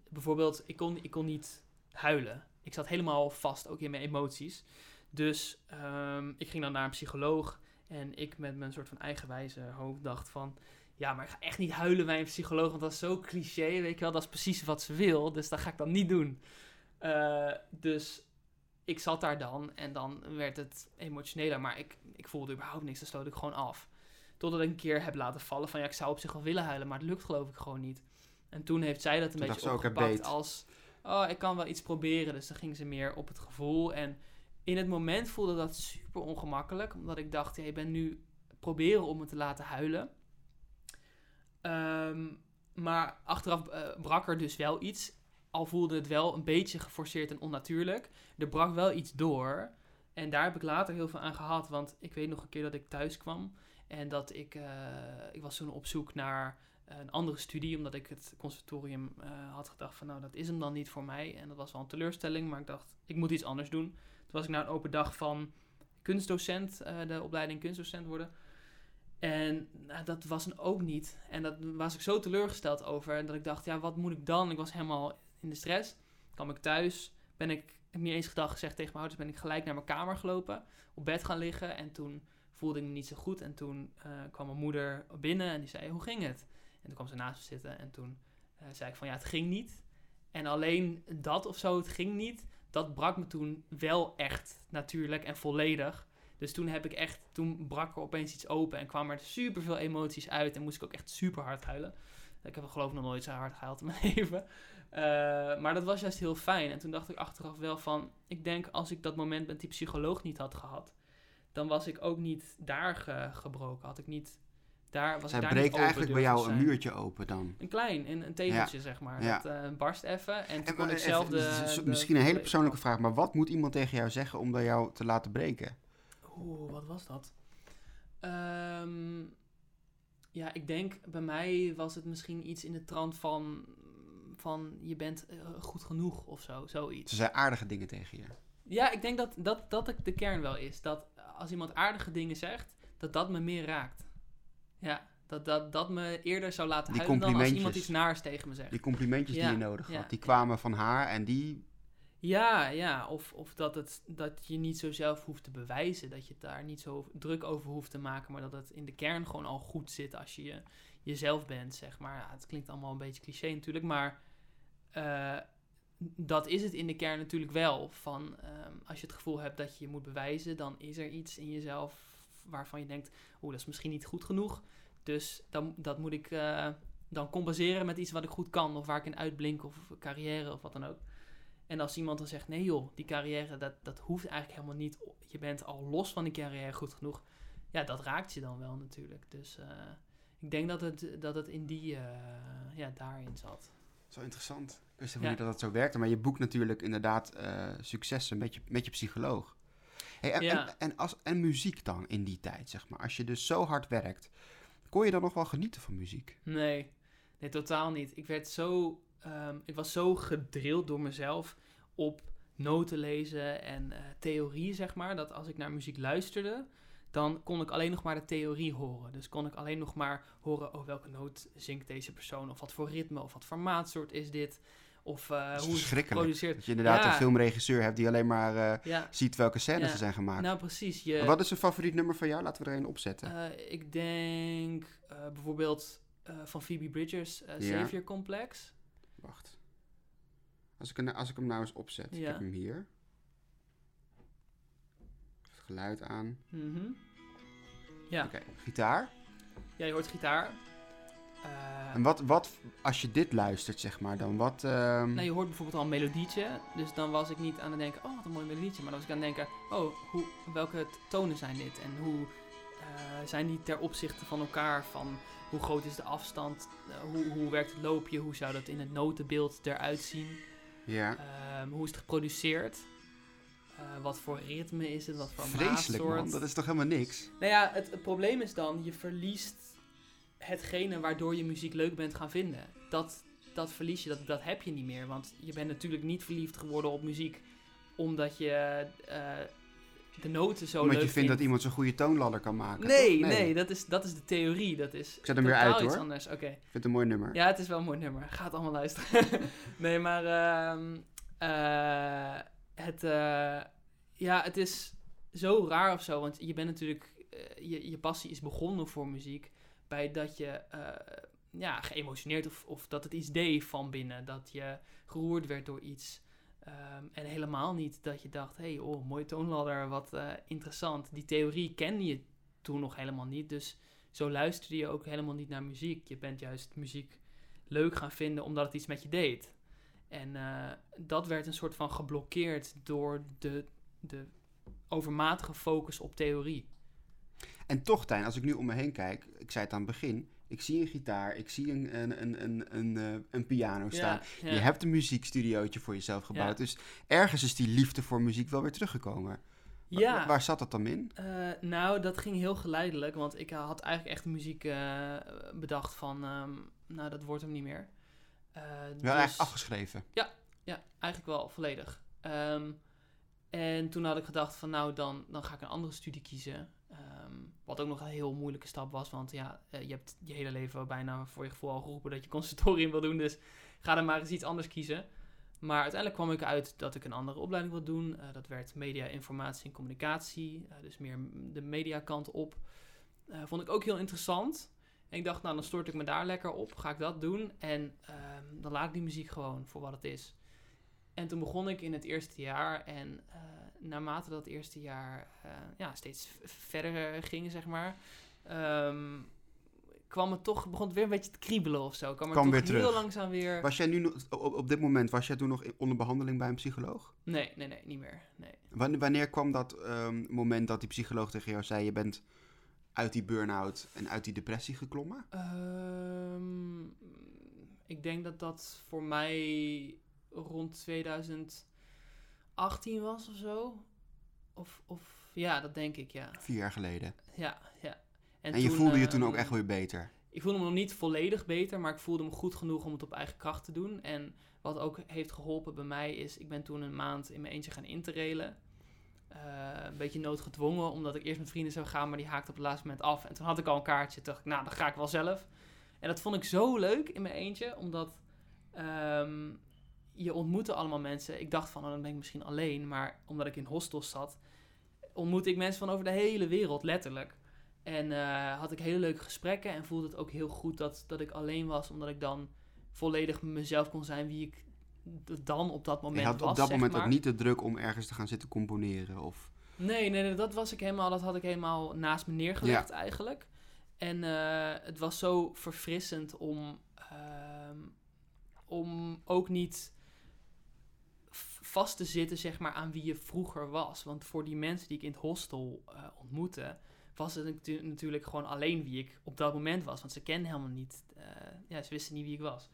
S2: bijvoorbeeld, ik kon, ik kon niet huilen. Ik zat helemaal vast, ook in mijn emoties. Dus um, ik ging dan naar een psycholoog en ik met mijn soort van eigenwijze hoofd dacht van... Ja, maar ik ga echt niet huilen bij een psycholoog, want dat is zo cliché, weet je wel. Dat is precies wat ze wil, dus dat ga ik dan niet doen. Uh, dus ik zat daar dan en dan werd het emotioneler, maar ik, ik voelde überhaupt niks, dan sloot ik gewoon af. Totdat ik een keer heb laten vallen van ja, ik zou op zich wel willen huilen, maar het lukt geloof ik gewoon niet. En toen heeft zij dat een beetje opgepakt als, oh, ik kan wel iets proberen. Dus dan ging ze meer op het gevoel. En in het moment voelde dat super ongemakkelijk, omdat ik dacht, ja, je bent nu proberen om me te laten huilen. Um, maar achteraf uh, brak er dus wel iets. Al voelde het wel een beetje geforceerd en onnatuurlijk. Er brak wel iets door. En daar heb ik later heel veel aan gehad. Want ik weet nog een keer dat ik thuis kwam. En dat ik, uh, ik was toen op zoek naar een andere studie, omdat ik het conservatorium uh, had gedacht van nou dat is hem dan niet voor mij. En dat was wel een teleurstelling, maar ik dacht ik moet iets anders doen. Toen was ik naar een open dag van kunstdocent, uh, de opleiding kunstdocent worden. En nou, dat was een ook niet. En dat was ik zo teleurgesteld over. Dat ik dacht, ja, wat moet ik dan? Ik was helemaal in de stress. kwam ik thuis, ben ik, niet eens gedacht gezegd tegen mijn ouders, ben ik gelijk naar mijn kamer gelopen, op bed gaan liggen. En toen voelde ik me niet zo goed. En toen uh, kwam mijn moeder binnen en die zei, hoe ging het? En toen kwam ze naast me zitten en toen uh, zei ik van, ja, het ging niet. En alleen dat of zo, het ging niet, dat brak me toen wel echt natuurlijk en volledig. Dus toen heb ik echt, toen brak er opeens iets open en kwamen er super veel emoties uit en moest ik ook echt super hard huilen. Ik heb geloof ik nog nooit zo hard gehuild in mijn leven. Uh, maar dat was juist heel fijn. En toen dacht ik achteraf wel van, ik denk als ik dat moment met die psycholoog niet had gehad, dan was ik ook niet daar ge gebroken. Had ik niet daar was
S1: Zij
S2: daar
S1: breekt eigenlijk bij jou een muurtje open dan.
S2: Een klein, een, een tegeltje zeg maar. Ja. Dat uh, barst even en toen kon ik zelf
S1: de, Misschien een hele persoonlijke vraag, maar wat moet iemand tegen jou zeggen om bij jou te laten breken?
S2: Oeh, wat was dat? Um, ja, ik denk bij mij was het misschien iets in de trant van, van je bent uh, goed genoeg of zo, zoiets.
S1: Ze zijn aardige dingen tegen je.
S2: Ja, ik denk dat dat, dat de kern wel is. Dat als iemand aardige dingen zegt, dat dat me meer raakt. Ja, dat, dat, dat me eerder zou laten die huilen dan als iemand iets naars tegen me zegt.
S1: Die complimentjes die je nodig had, die kwamen van haar en die...
S2: Ja, ja. Of, of dat, het, dat je niet zo zelf hoeft te bewijzen. Dat je het daar niet zo druk over hoeft te maken. Maar dat het in de kern gewoon al goed zit als je, je jezelf bent, zeg maar. Ja, het klinkt allemaal een beetje cliché natuurlijk, maar... Uh, dat is het in de kern natuurlijk wel. Van, um, als je het gevoel hebt dat je je moet bewijzen, dan is er iets in jezelf waarvan je denkt, oeh, dat is misschien niet goed genoeg. Dus dan, dat moet ik uh, dan compenseren met iets wat ik goed kan, of waar ik in uitblink, of carrière, of wat dan ook. En als iemand dan zegt, nee joh, die carrière, dat, dat hoeft eigenlijk helemaal niet. Je bent al los van die carrière goed genoeg. Ja, dat raakt je dan wel natuurlijk. Dus uh, ik denk dat het, dat het in die, uh, ja, daarin zat.
S1: Zo interessant. Ik wist niet dat dat zo werkte. Maar je boekt natuurlijk inderdaad uh, successen met je, met je psycholoog. Hey, en, ja. en, en, als, en muziek dan in die tijd, zeg maar. Als je dus zo hard werkt, kon je dan nog wel genieten van muziek?
S2: Nee, nee totaal niet. Ik werd zo, um, ik was zo gedrild door mezelf op noten lezen en uh, theorie, zeg maar. Dat als ik naar muziek luisterde, dan kon ik alleen nog maar de theorie horen. Dus kon ik alleen nog maar horen, oh, welke noot zingt deze persoon? Of wat voor ritme, of wat voor maatsoort is dit? Of uh, hoe het?
S1: Dat je inderdaad
S2: Ja.
S1: een filmregisseur hebt die alleen maar eh,
S2: Ja,
S1: ziet welke scènes
S2: Ja.
S1: er zijn gemaakt.
S2: nou precies. Je,
S1: Wat is een favoriet nummer van jou? Laten we er een opzetten.
S2: Eh, ik denk bijvoorbeeld van Phoebe Bridgers. Savior Complex.
S1: Wacht. Als ik, hem- als ik hem nou eens opzet. Ik heb hem hier. Het geluid aan.
S2: Mhm. Ja.
S1: Oké, gitaar.
S2: ja, je hoort gitaar. Eh,
S1: En wat, wat, als je dit luistert, zeg maar, dan wat... ehm,
S2: nou, je hoort bijvoorbeeld al een melodietje. Dus dan was ik niet aan het denken, oh wat een mooi melodietje. Maar dan was ik aan het denken, oh hoe, welke tonen zijn dit? En hoe eh, zijn die ter opzichte van elkaar? Van hoe groot is de afstand? Eh, hoe, hoe werkt het loopje? Hoe zou dat in het notenbeeld eruit zien?
S1: ja,
S2: Ehm, hoe is het geproduceerd? Wat voor ritme is het? Wat voor
S1: vreselijk
S2: maatsoort?
S1: man. Dat is toch helemaal niks?
S2: Nou ja, het, het probleem is dan, je verliest hetgene waardoor je muziek leuk bent gaan vinden. Dat, dat verlies je, dat, dat heb je niet meer. Want je bent natuurlijk niet verliefd geworden op muziek omdat je eh, de noten zo
S1: Omdat
S2: leuk
S1: je vindt dat iemand zo'n goede toonladder kan maken.
S2: Nee, nee, dat, is, dat is de theorie. Dat is
S1: Ik zet hem weer uit,
S2: iets
S1: hoor.
S2: anders. Oké.
S1: Ik vind het een mooi nummer.
S2: Ja, het is wel een mooi nummer. Ga het allemaal luisteren. nee, maar ehm, eh, het, eh, ja, het is zo raar of zo. Want je bent natuurlijk, je, je passie is begonnen voor muziek bij dat je eh, ja, geëmotioneerd of, of dat het iets deed van binnen. Dat je geroerd werd door iets. Ehm, en helemaal niet dat je dacht, hey, oh, mooie toonladder, wat eh, interessant. Die theorie kende je toen nog helemaal niet. Dus zo luisterde je ook helemaal niet naar muziek. Je bent juist muziek leuk gaan vinden omdat het iets met je deed. En eh, dat werd een soort van geblokkeerd door de, de overmatige focus op theorie.
S1: En toch, Tijn, als ik nu om me heen kijk, ik zei het aan het begin, ik zie een gitaar, ik zie een, een, een, een, een, eh, een piano staan.
S2: ja.
S1: Je hebt een muziekstudiootje voor jezelf gebouwd.
S2: Ja.
S1: Dus ergens is die liefde voor muziek wel weer teruggekomen.
S2: Ja.
S1: Waar zat dat dan in?
S2: Eh, nou, dat ging heel geleidelijk, want ik had eigenlijk echt muziek eh, bedacht van, ehm, nou, dat wordt hem niet meer. Eh,
S1: Wel
S2: dus-
S1: eigenlijk afgeschreven.
S2: Ja, eigenlijk wel volledig. Ehm, en toen had ik gedacht van nou, dan, dan ga ik een andere studie kiezen. Wat ook nog een heel moeilijke stap was, want ja, eh, je hebt je hele leven bijna voor je gevoel al geroepen dat je conservatorium wil doen. Dus ga dan maar eens iets anders kiezen. Maar uiteindelijk kwam ik uit dat ik een andere opleiding wil doen. Eh, dat werd media, informatie en communicatie. eh, dus meer de mediakant op. Vond ik ook heel interessant. En ik dacht, nou, dan stort ik me daar lekker op. Ga ik dat doen. En ehm, dan laat ik die muziek gewoon voor wat het is. En toen begon ik in het eerste jaar. En naarmate dat eerste jaar eh, ja, steeds verder ging, zeg maar. ehm, kwam het toch, begon het weer een beetje te kriebelen of zo. Kwam er
S1: Kwam
S2: toch
S1: weer
S2: heel
S1: terug.
S2: langzaam weer...
S1: Was jij nu op, op dit moment, was jij toen nog onder behandeling bij een psycholoog?
S2: Nee, nee, nee, niet meer. Nee.
S1: Wanneer, wanneer kwam dat ehm, moment dat die psycholoog tegen jou zei, je bent uit die burn-out en uit die depressie geklommen?
S2: Ehm, ik denk dat dat voor mij rond 2018 was of zo. Of, of ja, dat denk ik, ja.
S1: Vier jaar geleden.
S2: Ja, ja.
S1: En, je
S2: toen,
S1: voelde je toen
S2: ehm,
S1: ook echt weer beter.
S2: Ik voelde me nog niet volledig beter, maar ik voelde me goed genoeg om het op eigen kracht te doen. En wat ook heeft geholpen bij mij is, ik ben toen een maand in mijn eentje gaan interrailen. Eh, een beetje noodgedwongen, omdat ik eerst met vrienden zou gaan, maar die haakte op het laatste moment af. En toen had ik al een kaartje, dacht ik, nou, dan ga ik wel zelf. En dat vond ik zo leuk in mijn eentje, omdat ehm, je ontmoette allemaal mensen. Ik dacht van, oh, dan ben ik misschien alleen, maar omdat ik in hostels zat, ontmoette ik mensen van over de hele wereld, letterlijk. En eh, had ik hele leuke gesprekken en voelde het ook heel goed dat, dat ik alleen was, omdat ik dan volledig mezelf kon zijn wie ik dan op dat moment
S1: je had
S2: was.
S1: op dat moment
S2: maar.
S1: ook niet de druk om ergens te gaan zitten componeren. Of...
S2: Nee, nee, nee, dat was ik helemaal, dat had ik helemaal naast me neergelegd eigenlijk. En eh, het was zo verfrissend om, ehm, om ook niet vast te zitten zeg maar, aan wie je vroeger was. Want voor die mensen die ik in het hostel eh, ontmoette, was het natu- natuurlijk gewoon alleen wie ik op dat moment was. Want ze kenden helemaal niet, eh, ja, ze wisten niet wie ik was.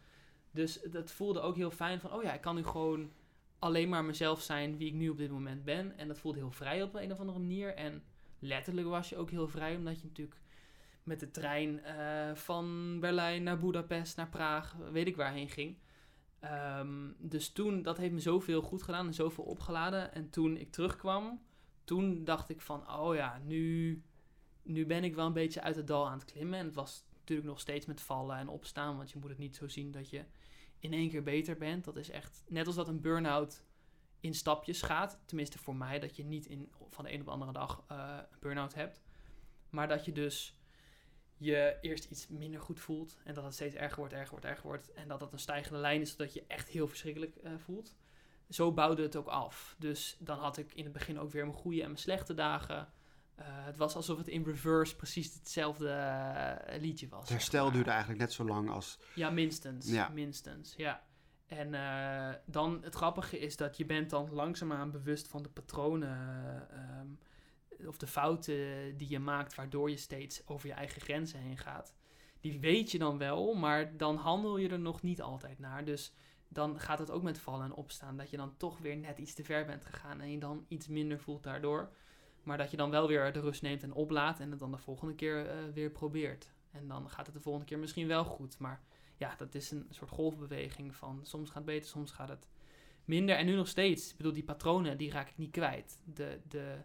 S2: Dus dat voelde ook heel fijn van, oh ja, ik kan nu gewoon alleen maar mezelf zijn wie ik nu op dit moment ben. En dat voelde heel vrij op een of andere manier. En letterlijk was je ook heel vrij, omdat je natuurlijk met de trein eh, van Berlijn naar Budapest, naar Praag, weet ik waarheen ging. Ehm, dus toen, dat heeft me zoveel goed gedaan en zoveel opgeladen. En toen ik terugkwam, toen dacht ik van, oh ja, nu, nu ben ik wel een beetje uit het dal aan het klimmen. En het was natuurlijk nog steeds met vallen en opstaan. Want je moet het niet zo zien dat je in één keer beter bent. Dat is echt net als dat een burn-out in stapjes gaat. Tenminste voor mij, dat je niet in, van de een op de andere dag eh, een burn-out hebt. Maar dat je dus je eerst iets minder goed voelt. En dat het steeds erger wordt, erger wordt, erger wordt. En dat dat een stijgende lijn is, zodat je echt heel verschrikkelijk eh, voelt. Zo bouwde het ook af. Dus dan had ik in het begin ook weer mijn goede en mijn slechte dagen. Uh, het was alsof het in reverse precies hetzelfde uh, liedje was.
S1: Het herstel duurde eigenlijk net zo lang als...
S2: Ja, minstens. Ja. Minstens, ja. En dan het grappige is dat je bent dan langzaamaan bewust van de patronen um, of de fouten die je maakt, waardoor je steeds over je eigen grenzen heen gaat. Die weet je dan wel, maar dan handel je er nog niet altijd naar. Dus dan gaat het ook met vallen en opstaan. Dat je dan toch weer net iets te ver bent gegaan en je dan iets minder voelt daardoor. Maar dat je dan wel weer de rust neemt en oplaat en het dan de volgende keer uh, weer probeert. En dan gaat het de volgende keer misschien wel goed. Maar ja, dat is een soort golfbeweging van soms gaat het beter, soms gaat het minder. En nu nog steeds. Ik bedoel, die patronen, die raak ik niet kwijt. De, de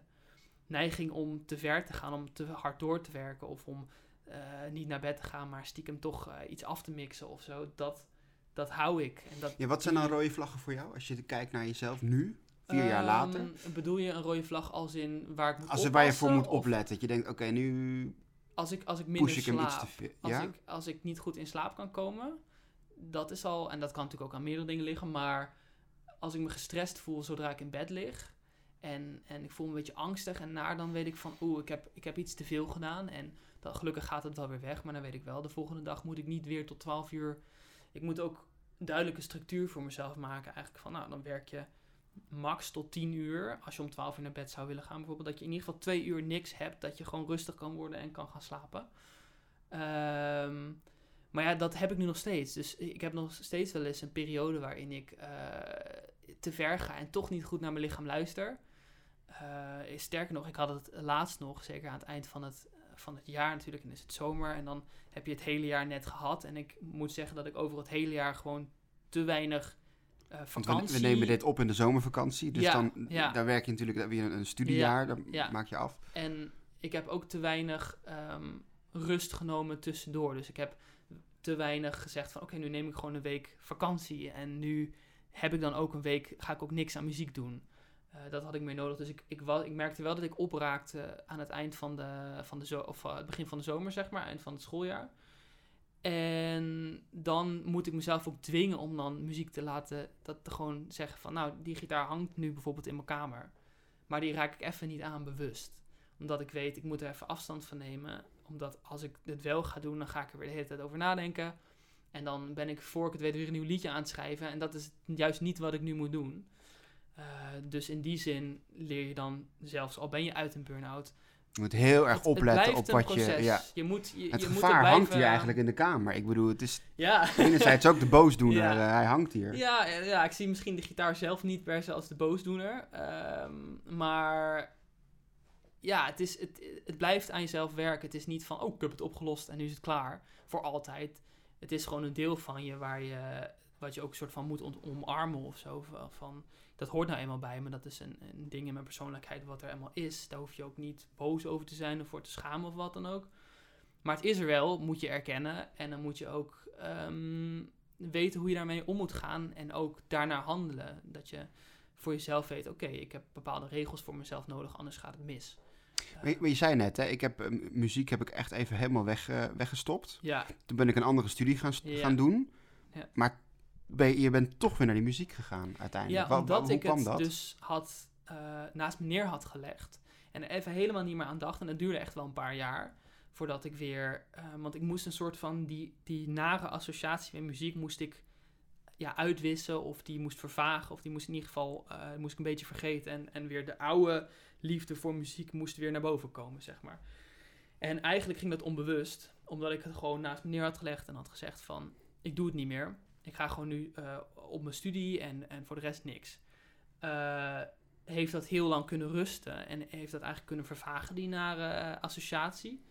S2: neiging om te ver te gaan, om te hard door te werken of om uh, niet naar bed te gaan, maar stiekem toch uh, iets af te mixen of zo. Dat, dat hou ik. En dat,
S1: ja, wat zijn dan rode vlaggen voor jou als je kijkt naar jezelf nu? Vier jaar later?
S2: Um, bedoel je een rode vlag als in waar ik moet
S1: Als er waar je voor moet opletten. Dat je denkt, oké, okay, nu
S2: als ik, als ik minder ik slaap, te veel. Ja? Als, ik, als ik niet goed in slaap kan komen, dat is al, en dat kan natuurlijk ook aan meerdere dingen liggen, maar als ik me gestrest voel zodra ik in bed lig en, en ik voel me een beetje angstig en naar, dan weet ik van, oeh, ik heb, ik heb iets te veel gedaan en dan, gelukkig gaat het wel weer weg, maar dan weet ik wel, de volgende dag moet ik niet weer tot 12 uur, ik moet ook duidelijke structuur voor mezelf maken eigenlijk van, nou, dan werk je max tot 10 uur. Als je om 12 uur naar bed zou willen gaan, bijvoorbeeld, dat je in ieder geval 2 uur niks hebt. Dat je gewoon rustig kan worden en kan gaan slapen. Um, maar ja, dat heb ik nu nog steeds. Dus ik heb nog steeds wel eens een periode waarin ik uh, te ver ga en toch niet goed naar mijn lichaam luister. Uh, sterker nog, ik had het laatst nog, zeker aan het eind van het, van het jaar natuurlijk, en is het zomer. En dan heb je het hele jaar net gehad. En ik moet zeggen dat ik over het hele jaar gewoon te weinig uh, vakantie.
S1: We, we, nemen dit op in de zomervakantie. Dus dan ja. daar werk je natuurlijk weer een, een studiejaar. Dat maak je af.
S2: En ik heb ook te weinig um, rust genomen tussendoor. Dus ik heb te weinig gezegd van oké, okay, nu neem ik gewoon een week vakantie. En nu heb ik dan ook een week, ga ik ook niks aan muziek doen. Uh, dat had ik meer nodig. Dus ik, ik, was, ik merkte wel dat ik opraakte aan het eind van de, van de zo of uh, het begin van de zomer, zeg maar, eind van het schooljaar. En dan moet ik mezelf ook dwingen om dan muziek te laten, dat te gewoon zeggen van, nou, die gitaar hangt nu bijvoorbeeld in mijn kamer. Maar die raak ik even niet aan bewust. Omdat ik weet, ik moet er even afstand van nemen. Omdat als ik dit wel ga doen, dan ga ik er weer de hele tijd over nadenken. En dan ben ik voor ik het weet weer een nieuw liedje aan het schrijven. En dat is juist niet wat ik nu moet doen. Uh, dus in die zin leer je dan, zelfs al ben je uit een burn-out,
S1: je moet heel erg opletten op wat
S2: proces.
S1: je. Ja.
S2: je, moet, je
S1: het
S2: je
S1: gevaar
S2: moet
S1: hangt hier eigenlijk in de kamer. Ik bedoel, het is ja. enerzijds ook de boosdoener. Ja. Uh, hij hangt hier.
S2: Ja, ja, ik zie misschien de gitaar zelf niet per se als de boosdoener. Um, maar ja, het, is, het, het blijft aan jezelf werken. Het is niet van, oh, ik heb het opgelost en nu is het klaar. Voor altijd. Het is gewoon een deel van je waar je, wat je ook een soort van moet omarmen of zo. Van, dat hoort nou eenmaal bij me. Dat is een, een ding in mijn persoonlijkheid wat er eenmaal is. Daar hoef je ook niet boos over te zijn of voor te schamen of wat dan ook. Maar het is er wel, moet je erkennen. En dan moet je ook um, weten hoe je daarmee om moet gaan. En ook daarnaar handelen. Dat je voor jezelf weet, oké, okay, ik heb bepaalde regels voor mezelf nodig, anders gaat het mis.
S1: Maar je, maar je zei net, hè, ik heb, uh, muziek heb ik echt even helemaal weg, uh, weggestopt.
S2: Ja.
S1: Toen ben ik een andere studie gaan, ja. gaan doen. Ja. Maar ben, je bent toch weer naar die muziek gegaan uiteindelijk.
S2: Ja, omdat ik het dat? dus had, uh, naast me neer had gelegd. En even helemaal niet meer aan dacht. En dat duurde echt wel een paar jaar. Voordat ik weer... Uh, want ik moest een soort van... Die, die nare associatie met muziek moest ik ja, uitwissen. Of die moest vervagen. Of die moest in ieder geval... Uh, moest ik een beetje vergeten. En, en weer de oude liefde voor muziek moest weer naar boven komen, zeg maar. En eigenlijk ging dat onbewust. Omdat ik het gewoon naast me neer had gelegd. En had gezegd van... Ik doe het niet meer ik ga gewoon nu uh, op mijn studie en, en voor de rest niks. Uh, heeft dat heel lang kunnen rusten en heeft dat eigenlijk kunnen vervagen, die nare uh, associatie.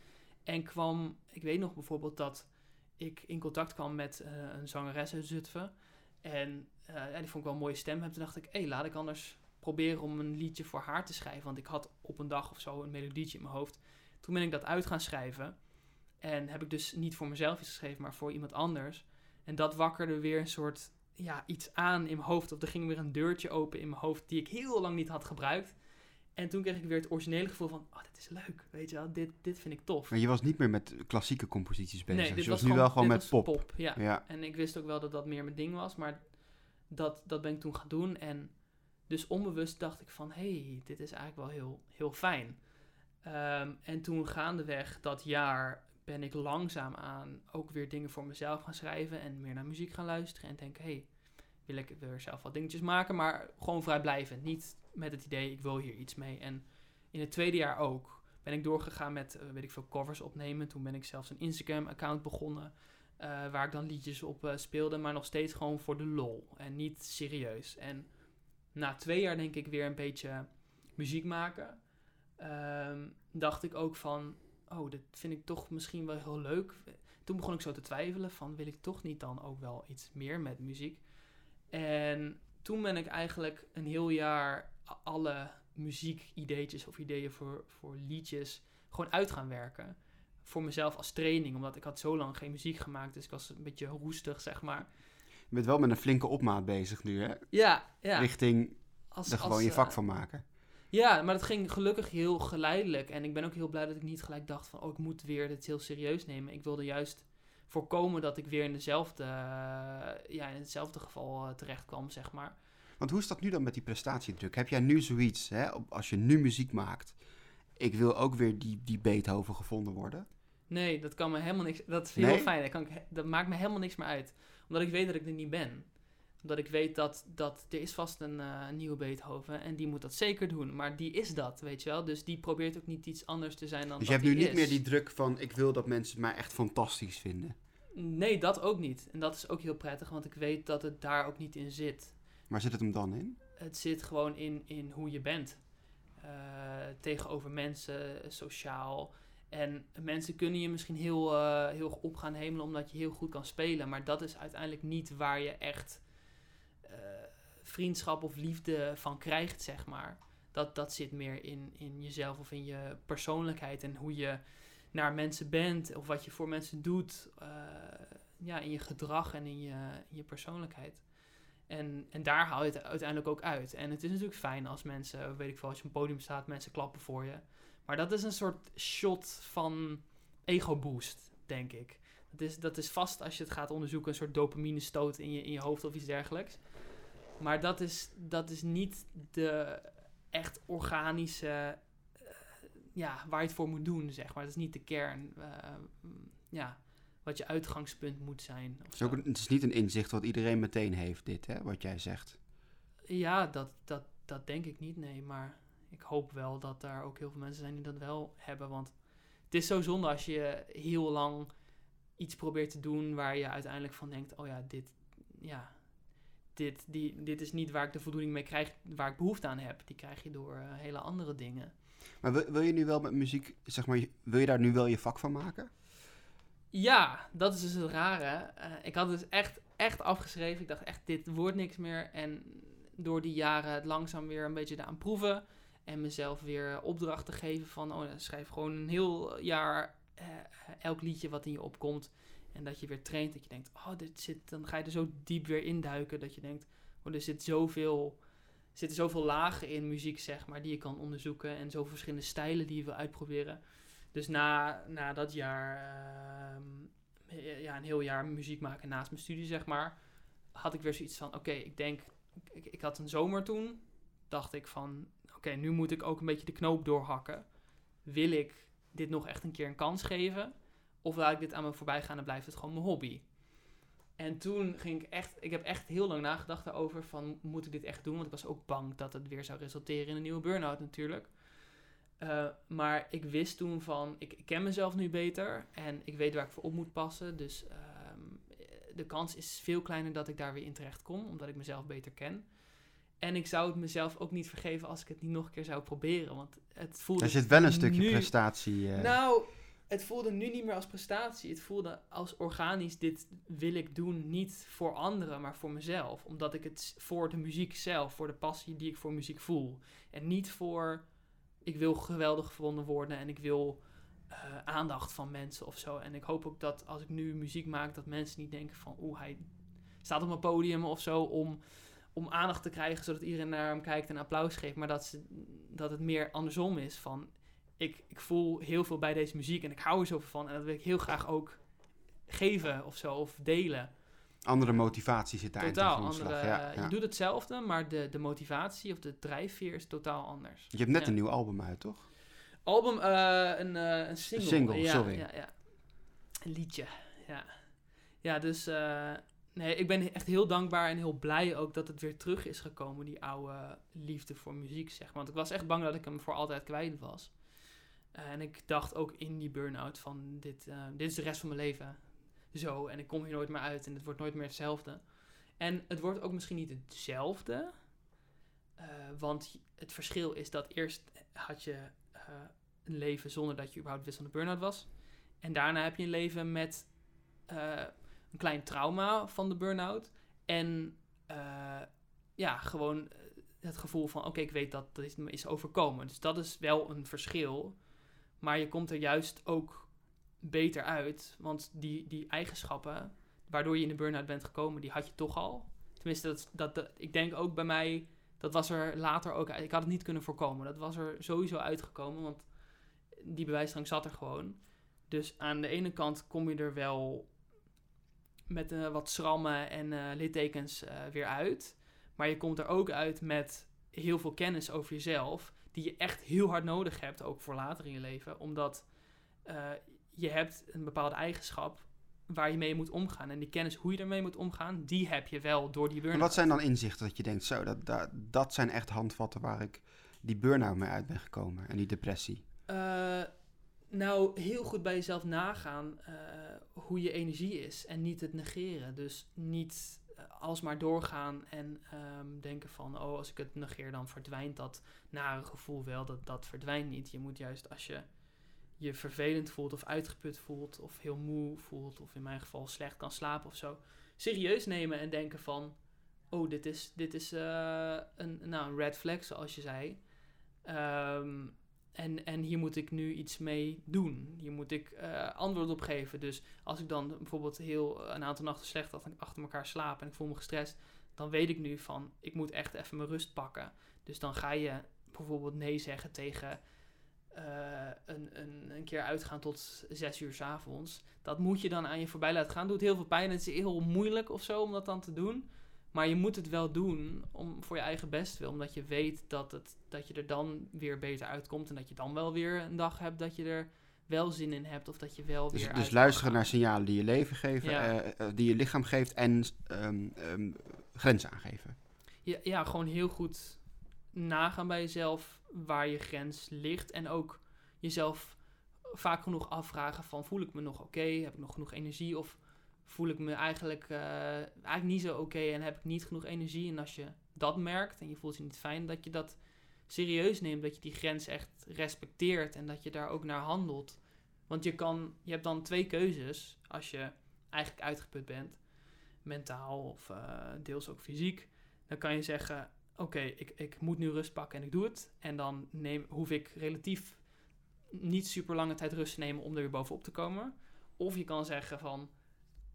S2: En kwam, ik weet nog bijvoorbeeld dat ik in contact kwam met een zangeres uit Zutphen. En die vond ik wel een mooie stem. En toen dacht ik, hé, hey, laat ik anders proberen om een liedje voor haar te schrijven. Want ik had op een dag of zo een melodietje in mijn hoofd. Toen ben ik dat uit gaan schrijven. En heb ik dus niet voor mezelf iets geschreven, maar voor iemand anders. En dat wakkerde weer een soort ja, iets aan in mijn hoofd. Of er ging weer een deurtje open in mijn hoofd die ik heel lang niet had gebruikt. En toen kreeg ik weer het originele gevoel van, oh, dit is leuk, weet je wel, dit, dit vind ik tof.
S1: Maar je was niet meer met klassieke composities bezig.
S2: Nee, dit
S1: je
S2: was,
S1: was nu wel gewoon met pop.
S2: ja.
S1: Ja.
S2: En ik wist ook wel dat dat meer mijn ding was, maar dat, dat ben ik toen gaan doen. En dus onbewust dacht ik van, hé, hey, dit is eigenlijk wel heel, heel fijn. Ehm, en toen gaandeweg dat jaar ben ik langzaam aan ook weer dingen voor mezelf gaan schrijven en meer naar muziek gaan luisteren en denken, hey, wil ik weer zelf wat dingetjes maken, maar gewoon vrijblijvend. Niet met het idee, ik wil hier iets mee. En in het tweede jaar ook ben ik doorgegaan met, eh, weet ik veel, covers opnemen. Toen ben ik zelfs een Instagram-account begonnen, eh, waar ik dan liedjes op eh, speelde, maar nog steeds gewoon voor de lol en niet serieus. En na twee jaar denk ik weer een beetje muziek maken, ehm, dacht ik ook van, oh, dit vind ik toch misschien wel heel leuk. Toen begon ik zo te twijfelen van, wil ik toch niet dan ook wel iets meer met muziek? En toen ben ik eigenlijk een heel jaar alle muziekideetjes of ideeën voor, voor liedjes gewoon uit gaan werken. Voor mezelf als training, omdat ik had zo lang geen muziek gemaakt, dus ik was een beetje roestig, zeg maar.
S1: Je bent wel met een flinke opmaat bezig nu, hè?
S2: Ja, ja.
S1: Richting
S2: Als,
S1: er gewoon
S2: als,
S1: je
S2: eh,
S1: vak van maken.
S2: Ja, maar dat ging gelukkig heel geleidelijk. En ik ben ook heel blij dat ik niet gelijk dacht van... oh, ik moet weer dit heel serieus nemen. Ik wilde juist voorkomen dat ik weer in dezelfde... eh, ja, in hetzelfde geval eh, terecht kwam, zeg maar.
S1: Want hoe is dat nu dan met die prestatiedruk? Heb jij nu zoiets, hè, als je nu muziek maakt... Ik wil ook weer die, die Beethoven gevonden worden.
S2: Nee, dat kan me helemaal niks... Dat is
S1: Nee?
S2: heel fijn. Dat, kan ik, he- dat maakt me helemaal niks meer uit. Omdat ik weet dat ik er niet ben. Omdat ik weet dat, dat er is vast een eh, nieuwe Beethoven... en die moet dat zeker doen. Maar die is dat, weet je wel. Dus die probeert ook niet iets anders te zijn dan
S1: Dus je hebt nu niet
S2: is.
S1: meer die druk van... Ik wil dat mensen mij echt fantastisch vinden.
S2: Nee, dat ook niet. En dat is ook heel prettig, want ik weet dat het daar ook niet in zit.
S1: Waar zit het hem dan in?
S2: Het zit gewoon in, in hoe je bent. Eh, tegenover mensen, sociaal. En mensen kunnen je misschien heel, eh, heel op gaan hemelen omdat je heel goed kan spelen. Maar dat is uiteindelijk niet waar je echt vriendschap of liefde van krijgt, zeg maar. Dat, dat zit meer in, in jezelf of in je persoonlijkheid en hoe je naar mensen bent of wat je voor mensen doet. eh, ja, in je gedrag en in je, je persoonlijkheid. En, en daar haal je het uiteindelijk ook uit. En het is natuurlijk fijn als mensen, weet ik veel, als je op een podium staat, mensen klappen voor je. Maar dat is een soort shot van ego-boost, denk ik. Dat is, dat is vast, als je het gaat onderzoeken, een soort dopamine stoot in je, in je hoofd of iets dergelijks. Maar dat is, dat is niet de echt organische, eh, ja, waar je het voor moet doen, zeg maar. Dat is niet de kern, eh, ja, wat je uitgangspunt moet zijn.
S1: Het is, ook een- het is niet een inzicht wat iedereen meteen heeft, dit, hè, wat jij zegt.
S2: Ja, dat, dat, dat denk ik niet, nee. Maar ik hoop wel dat daar ook heel veel mensen zijn die dat wel hebben. Want het is zo zonde als je heel lang iets probeert te doen waar je uiteindelijk van denkt: oh ja, dit, ja, dit, die, dit is niet waar ik de voldoening mee krijg, waar ik behoefte aan heb. Die krijg je door eh, hele andere dingen.
S1: Maar wil, wil je nu wel met muziek, zeg maar, wil je daar nu wel je vak van maken?
S2: Ja, dat is dus het rare. Eh, ik had het dus echt, echt afgeschreven. Ik dacht echt, dit wordt niks meer. En door die jaren het langzaam weer een beetje aan proeven. En mezelf weer opdrachten geven van, oh, schrijf gewoon een heel jaar eh, elk liedje wat in je opkomt. En dat je weer traint, dat je denkt, oh, dit zit, dan ga je er zo diep weer induiken. Dat je denkt, oh, er zit zoveel, zitten zoveel lagen in muziek, zeg maar, die je kan onderzoeken. En zoveel verschillende stijlen die je wil uitproberen. Dus na, na dat jaar, ehm, ja, een heel jaar muziek maken naast mijn studie, zeg maar, had ik weer zoiets van, oké, ik denk, ik, ik had een zomer toen, dacht ik van, oké, nu moet ik ook een beetje de knoop doorhakken. Wil ik dit nog echt een keer een kans geven? Of laat ik dit aan me voorbij gaan en blijft het gewoon mijn hobby? En toen ging ik echt, ik heb echt heel lang nagedacht daarover van, moet ik dit echt doen? Want ik was ook bang dat het weer zou resulteren in een nieuwe burn-out natuurlijk. Uh, maar ik wist toen van, ik, ik, ken mezelf nu beter en ik weet waar ik voor op moet passen. Dus um, de kans is veel kleiner dat ik daar weer in terecht kom, omdat ik mezelf beter ken. En ik zou het mezelf ook niet vergeven als ik het niet nog een keer zou proberen, want het voelde...
S1: Er zit wel een stukje
S2: nu...
S1: prestatie... Uh...
S2: Nou, het voelde nu niet meer als prestatie. Het voelde als organisch, dit wil ik doen, niet voor anderen, maar voor mezelf. Omdat ik het voor de muziek zelf, voor de passie die ik voor muziek voel. En niet voor ik wil geweldig gevonden worden en ik wil eh, aandacht van mensen of zo. En ik hoop ook dat als ik nu muziek maak, dat mensen niet denken van, oeh, hij staat op een podium of zo om, om aandacht te krijgen, zodat iedereen naar hem kijkt en applaus geeft. Maar dat, ze, dat het meer andersom is van, ik, ik voel heel veel bij deze muziek en ik hou er zoveel van. En dat wil ik heel graag ook geven of zo, of delen.
S1: Andere motivatie zit daar
S2: Totaal andere.
S1: Ja,
S2: eh,
S1: ja.
S2: Je doet hetzelfde, maar de, de motivatie of de drijfveer is totaal anders.
S1: Je hebt net
S2: Ja.
S1: een nieuw album uit, toch?
S2: Album, eh, een, eh, een single.
S1: single,
S2: ja,
S1: sorry.
S2: Ja, ja. Een liedje, ja. Ja, dus nee, ik ben echt heel dankbaar en heel blij ook dat het weer terug is gekomen, die oude liefde voor muziek, zeg maar. Want ik was echt bang dat ik hem voor altijd kwijt was. En ik dacht ook in die burn-out van, dit, eh, dit is de rest van mijn leven. Zo, en ik kom hier nooit meer uit en het wordt nooit meer hetzelfde. En het wordt ook misschien niet hetzelfde, eh, want het verschil is dat eerst had je eh, een leven zonder dat je überhaupt wist dat een burn-out was. En daarna heb je een leven met eh, een klein trauma van de burn-out. En eh, ja, gewoon eh, het gevoel van, oké, ik weet dat dit me is overkomen. Dus dat is wel een verschil. Maar je komt er juist ook beter uit. Want die, die eigenschappen waardoor je in de burn-out bent gekomen, die had je toch al. Tenminste, dat, dat, ik denk ook bij mij, dat was er later ook uit. Ik had het niet kunnen voorkomen. Dat was er sowieso uitgekomen, want die bewijsdrang zat er gewoon. Dus aan de ene kant kom je er wel met eh, wat schrammen en eh, littekens eh, weer uit. Maar je komt er ook uit met heel veel kennis over jezelf, die je echt heel hard nodig hebt, ook voor later in je leven. Omdat eh, je hebt een bepaalde eigenschap waar je mee moet omgaan. En die kennis hoe je ermee moet omgaan, die heb je wel door die
S1: En
S2: burn-out.
S1: wat zijn dan inzichten dat je denkt, zo, dat, dat, dat zijn echt handvatten waar ik die burn-out mee uit ben gekomen en die depressie?
S2: Eh, nou, heel goed bij jezelf nagaan eh, hoe je energie is en niet het negeren. Dus niet alsmaar doorgaan en ehm, denken van, oh, als ik het negeer, dan verdwijnt dat nare gevoel wel. Dat, dat verdwijnt niet. Je moet juist als je je vervelend voelt of uitgeput voelt of heel moe voelt of in mijn geval slecht kan slapen of zo, serieus nemen en denken van, oh, dit is, dit is eh, een, nou, een red flag, zoals je zei. Ehm, en, en hier moet ik nu iets mee doen. Hier moet ik eh, antwoord op geven. Dus als ik dan bijvoorbeeld heel een aantal nachten slecht achter elkaar slaap en ik voel me gestrest, dan weet ik nu van ik moet echt even mijn rust pakken. Dus dan ga je bijvoorbeeld nee zeggen tegen eh, een, een, een keer uitgaan tot zes uur s avonds. Dat moet je dan aan je voorbij laten gaan. Doet heel veel pijn. Het is heel moeilijk of zo om dat dan te doen. Maar je moet het wel doen om, voor je eigen bestwil. Omdat je weet dat, het, dat je er dan weer beter uitkomt. En dat je dan wel weer een dag hebt dat je er wel zin in hebt. Of dat je wel
S1: Dus,
S2: weer.
S1: dus
S2: kan
S1: luisteren naar signalen die je leven geven,
S2: Ja.
S1: eh, eh, die je lichaam geeft en ehm, grenzen aangeven.
S2: Ja, ja, gewoon heel goed nagaan bij jezelf waar je grens ligt. En ook jezelf vaak genoeg afvragen van voel ik me nog oké? Heb ik nog genoeg energie? Of voel ik me eigenlijk, eh, eigenlijk niet zo oké en heb ik niet genoeg energie? En als je dat merkt en je voelt je niet fijn, dat je dat serieus neemt. Dat je die grens echt respecteert en dat je daar ook naar handelt. Want je, kan, je hebt dan twee keuzes als je eigenlijk uitgeput bent. Mentaal of eh, deels ook fysiek. Dan kan je zeggen, oké, ik, ik moet nu rust pakken en ik doe het. En dan neem, hoef ik relatief niet super lange tijd rust te nemen om er weer bovenop te komen. Of je kan zeggen van,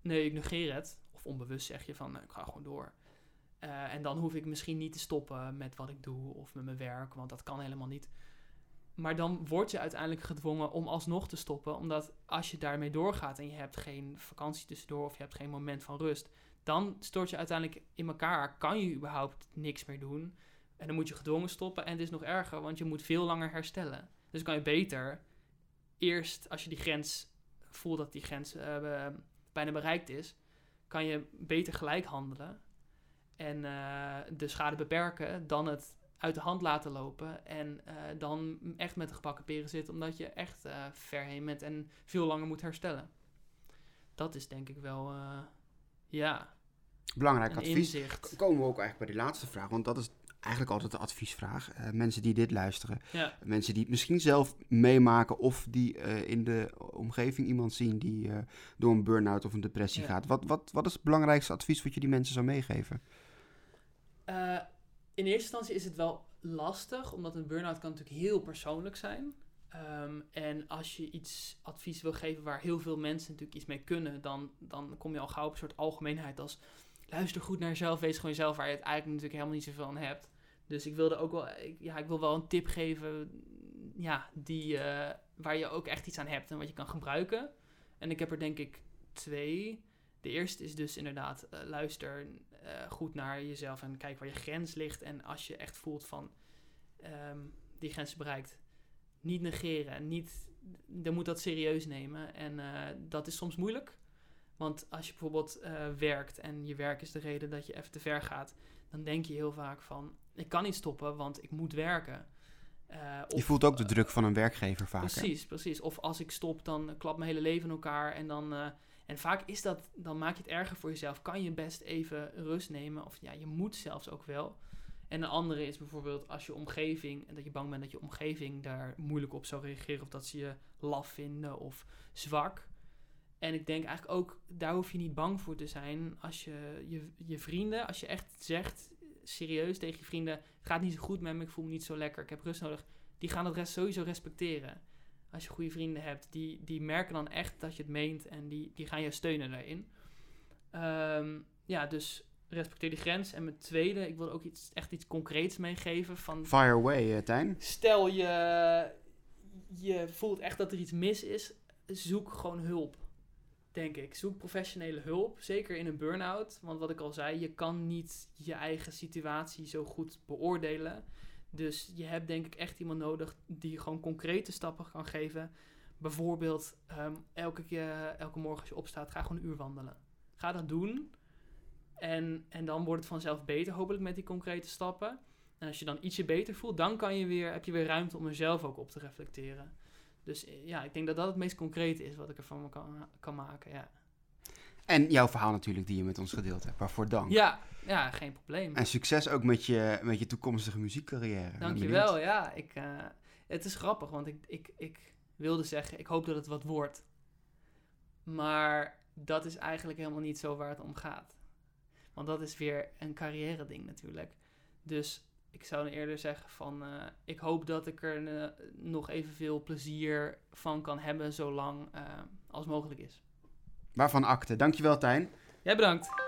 S2: nee, ik negeer het. Of onbewust zeg je van, ik ga gewoon door. Eh, en dan hoef ik misschien niet te stoppen met wat ik doe of met mijn werk, want dat kan helemaal niet. Maar dan word je uiteindelijk gedwongen om alsnog te stoppen, omdat als je daarmee doorgaat en je hebt geen vakantie tussendoor of je hebt geen moment van rust, dan stort je uiteindelijk in elkaar. Kan je überhaupt niks meer doen? En dan moet je gedwongen stoppen. En het is nog erger, want je moet veel langer herstellen. Dus kan je beter eerst, als je die grens voelt dat die grens be- bijna bereikt is, kan je beter gelijk handelen en eh, de schade beperken dan het uit de hand laten lopen en eh, dan echt met de gebakken peren zitten, omdat je echt eh, ver heen bent en veel langer moet herstellen. Dat is denk ik wel, ja,
S1: Belangrijk
S2: een
S1: advies.
S2: inzicht.
S1: Komen we ook eigenlijk bij die laatste vraag, want dat is eigenlijk altijd de adviesvraag. Eh, mensen die dit luisteren,
S2: Ja.
S1: mensen die het misschien zelf meemaken of die eh, in de omgeving iemand zien die eh, door een burn-out of een depressie
S2: Ja.
S1: gaat. Wat, wat, wat is het belangrijkste advies wat je die mensen zou meegeven?
S2: In eerste instantie is het wel lastig, omdat een burn-out kan natuurlijk heel persoonlijk zijn. Ehm, en als je iets advies wil geven waar heel veel mensen natuurlijk iets mee kunnen, dan, dan kom je al gauw op een soort algemeenheid als luister goed naar jezelf, wees gewoon jezelf, waar je het eigenlijk natuurlijk helemaal niet zoveel aan hebt. Dus ik wilde ook wel, ja, ik wil wel een tip geven ja, die, eh, waar je ook echt iets aan hebt en wat je kan gebruiken. En ik heb er denk ik twee. De eerste is dus inderdaad, eh, luister eh, goed naar jezelf en kijk waar je grens ligt. En als je echt voelt van ehm, die grens bereikt, niet negeren. Niet, dan moet dat serieus nemen. En dat is soms moeilijk. Want als je bijvoorbeeld werkt en je werk is de reden dat je even te ver gaat, dan denk je heel vaak van ik kan niet stoppen, want ik moet werken.
S1: Uh, je voelt ook de druk van een werkgever vaak.
S2: Precies, precies. Of als ik stop, dan klapt mijn hele leven in elkaar. En, dan, uh, en vaak is dat, dan maak je het erger voor jezelf. Kan je best even rust nemen. Of ja, je moet zelfs ook wel. En een andere is bijvoorbeeld als je omgeving, en dat je bang bent dat je omgeving daar moeilijk op zou reageren. Of dat ze je laf vinden of zwak. En ik denk eigenlijk ook, daar hoef je niet bang voor te zijn. Als je je, je vrienden, als je echt zegt, serieus tegen je vrienden: het gaat niet zo goed met me, ik voel me niet zo lekker, ik heb rust nodig. Die gaan dat rest sowieso respecteren. Als je goede vrienden hebt, die, die merken dan echt dat je het meent en die, die gaan je steunen daarin. Ehm, ja, dus respecteer die grens. En mijn tweede, ik wil ook iets, echt iets concreets meegeven. Van,
S1: Fire away, uh, Tijn.
S2: Stel je, je voelt echt dat er iets mis is, zoek gewoon hulp denk ik. Zoek professionele hulp, zeker in een burn-out. Want wat ik al zei, je kan niet je eigen situatie zo goed beoordelen. Dus je hebt denk ik echt iemand nodig die gewoon concrete stappen kan geven. Bijvoorbeeld, ehm, elke, keer, elke morgen als je opstaat, ga gewoon een uur wandelen. Ga dat doen. En, en dan wordt het vanzelf beter, hopelijk met die concrete stappen. En als je dan ietsje beter voelt, dan kan je weer, heb je weer ruimte om er zelf ook op te reflecteren. Dus eh, ja, ik denk dat dat het meest concrete is wat ik ervan me kan, kan maken, ja.
S1: En jouw verhaal natuurlijk die je met ons gedeeld hebt. Waarvoor dank.
S2: Ja, ja geen probleem.
S1: En succes ook met je, met je toekomstige muziekcarrière.
S2: Dankjewel, ja. Ik, uh, het is grappig, want ik, ik, ik wilde zeggen, ik hoop dat het wat wordt. Maar dat is eigenlijk helemaal niet zo waar het om gaat. Want dat is weer een carrière ding natuurlijk. Dus ik zou eerder zeggen van, uh, ik hoop dat ik er uh, nog evenveel plezier van kan hebben, zolang uh, als mogelijk is.
S1: Waarvan akte. Dankjewel, Tijn.
S2: Jij bedankt.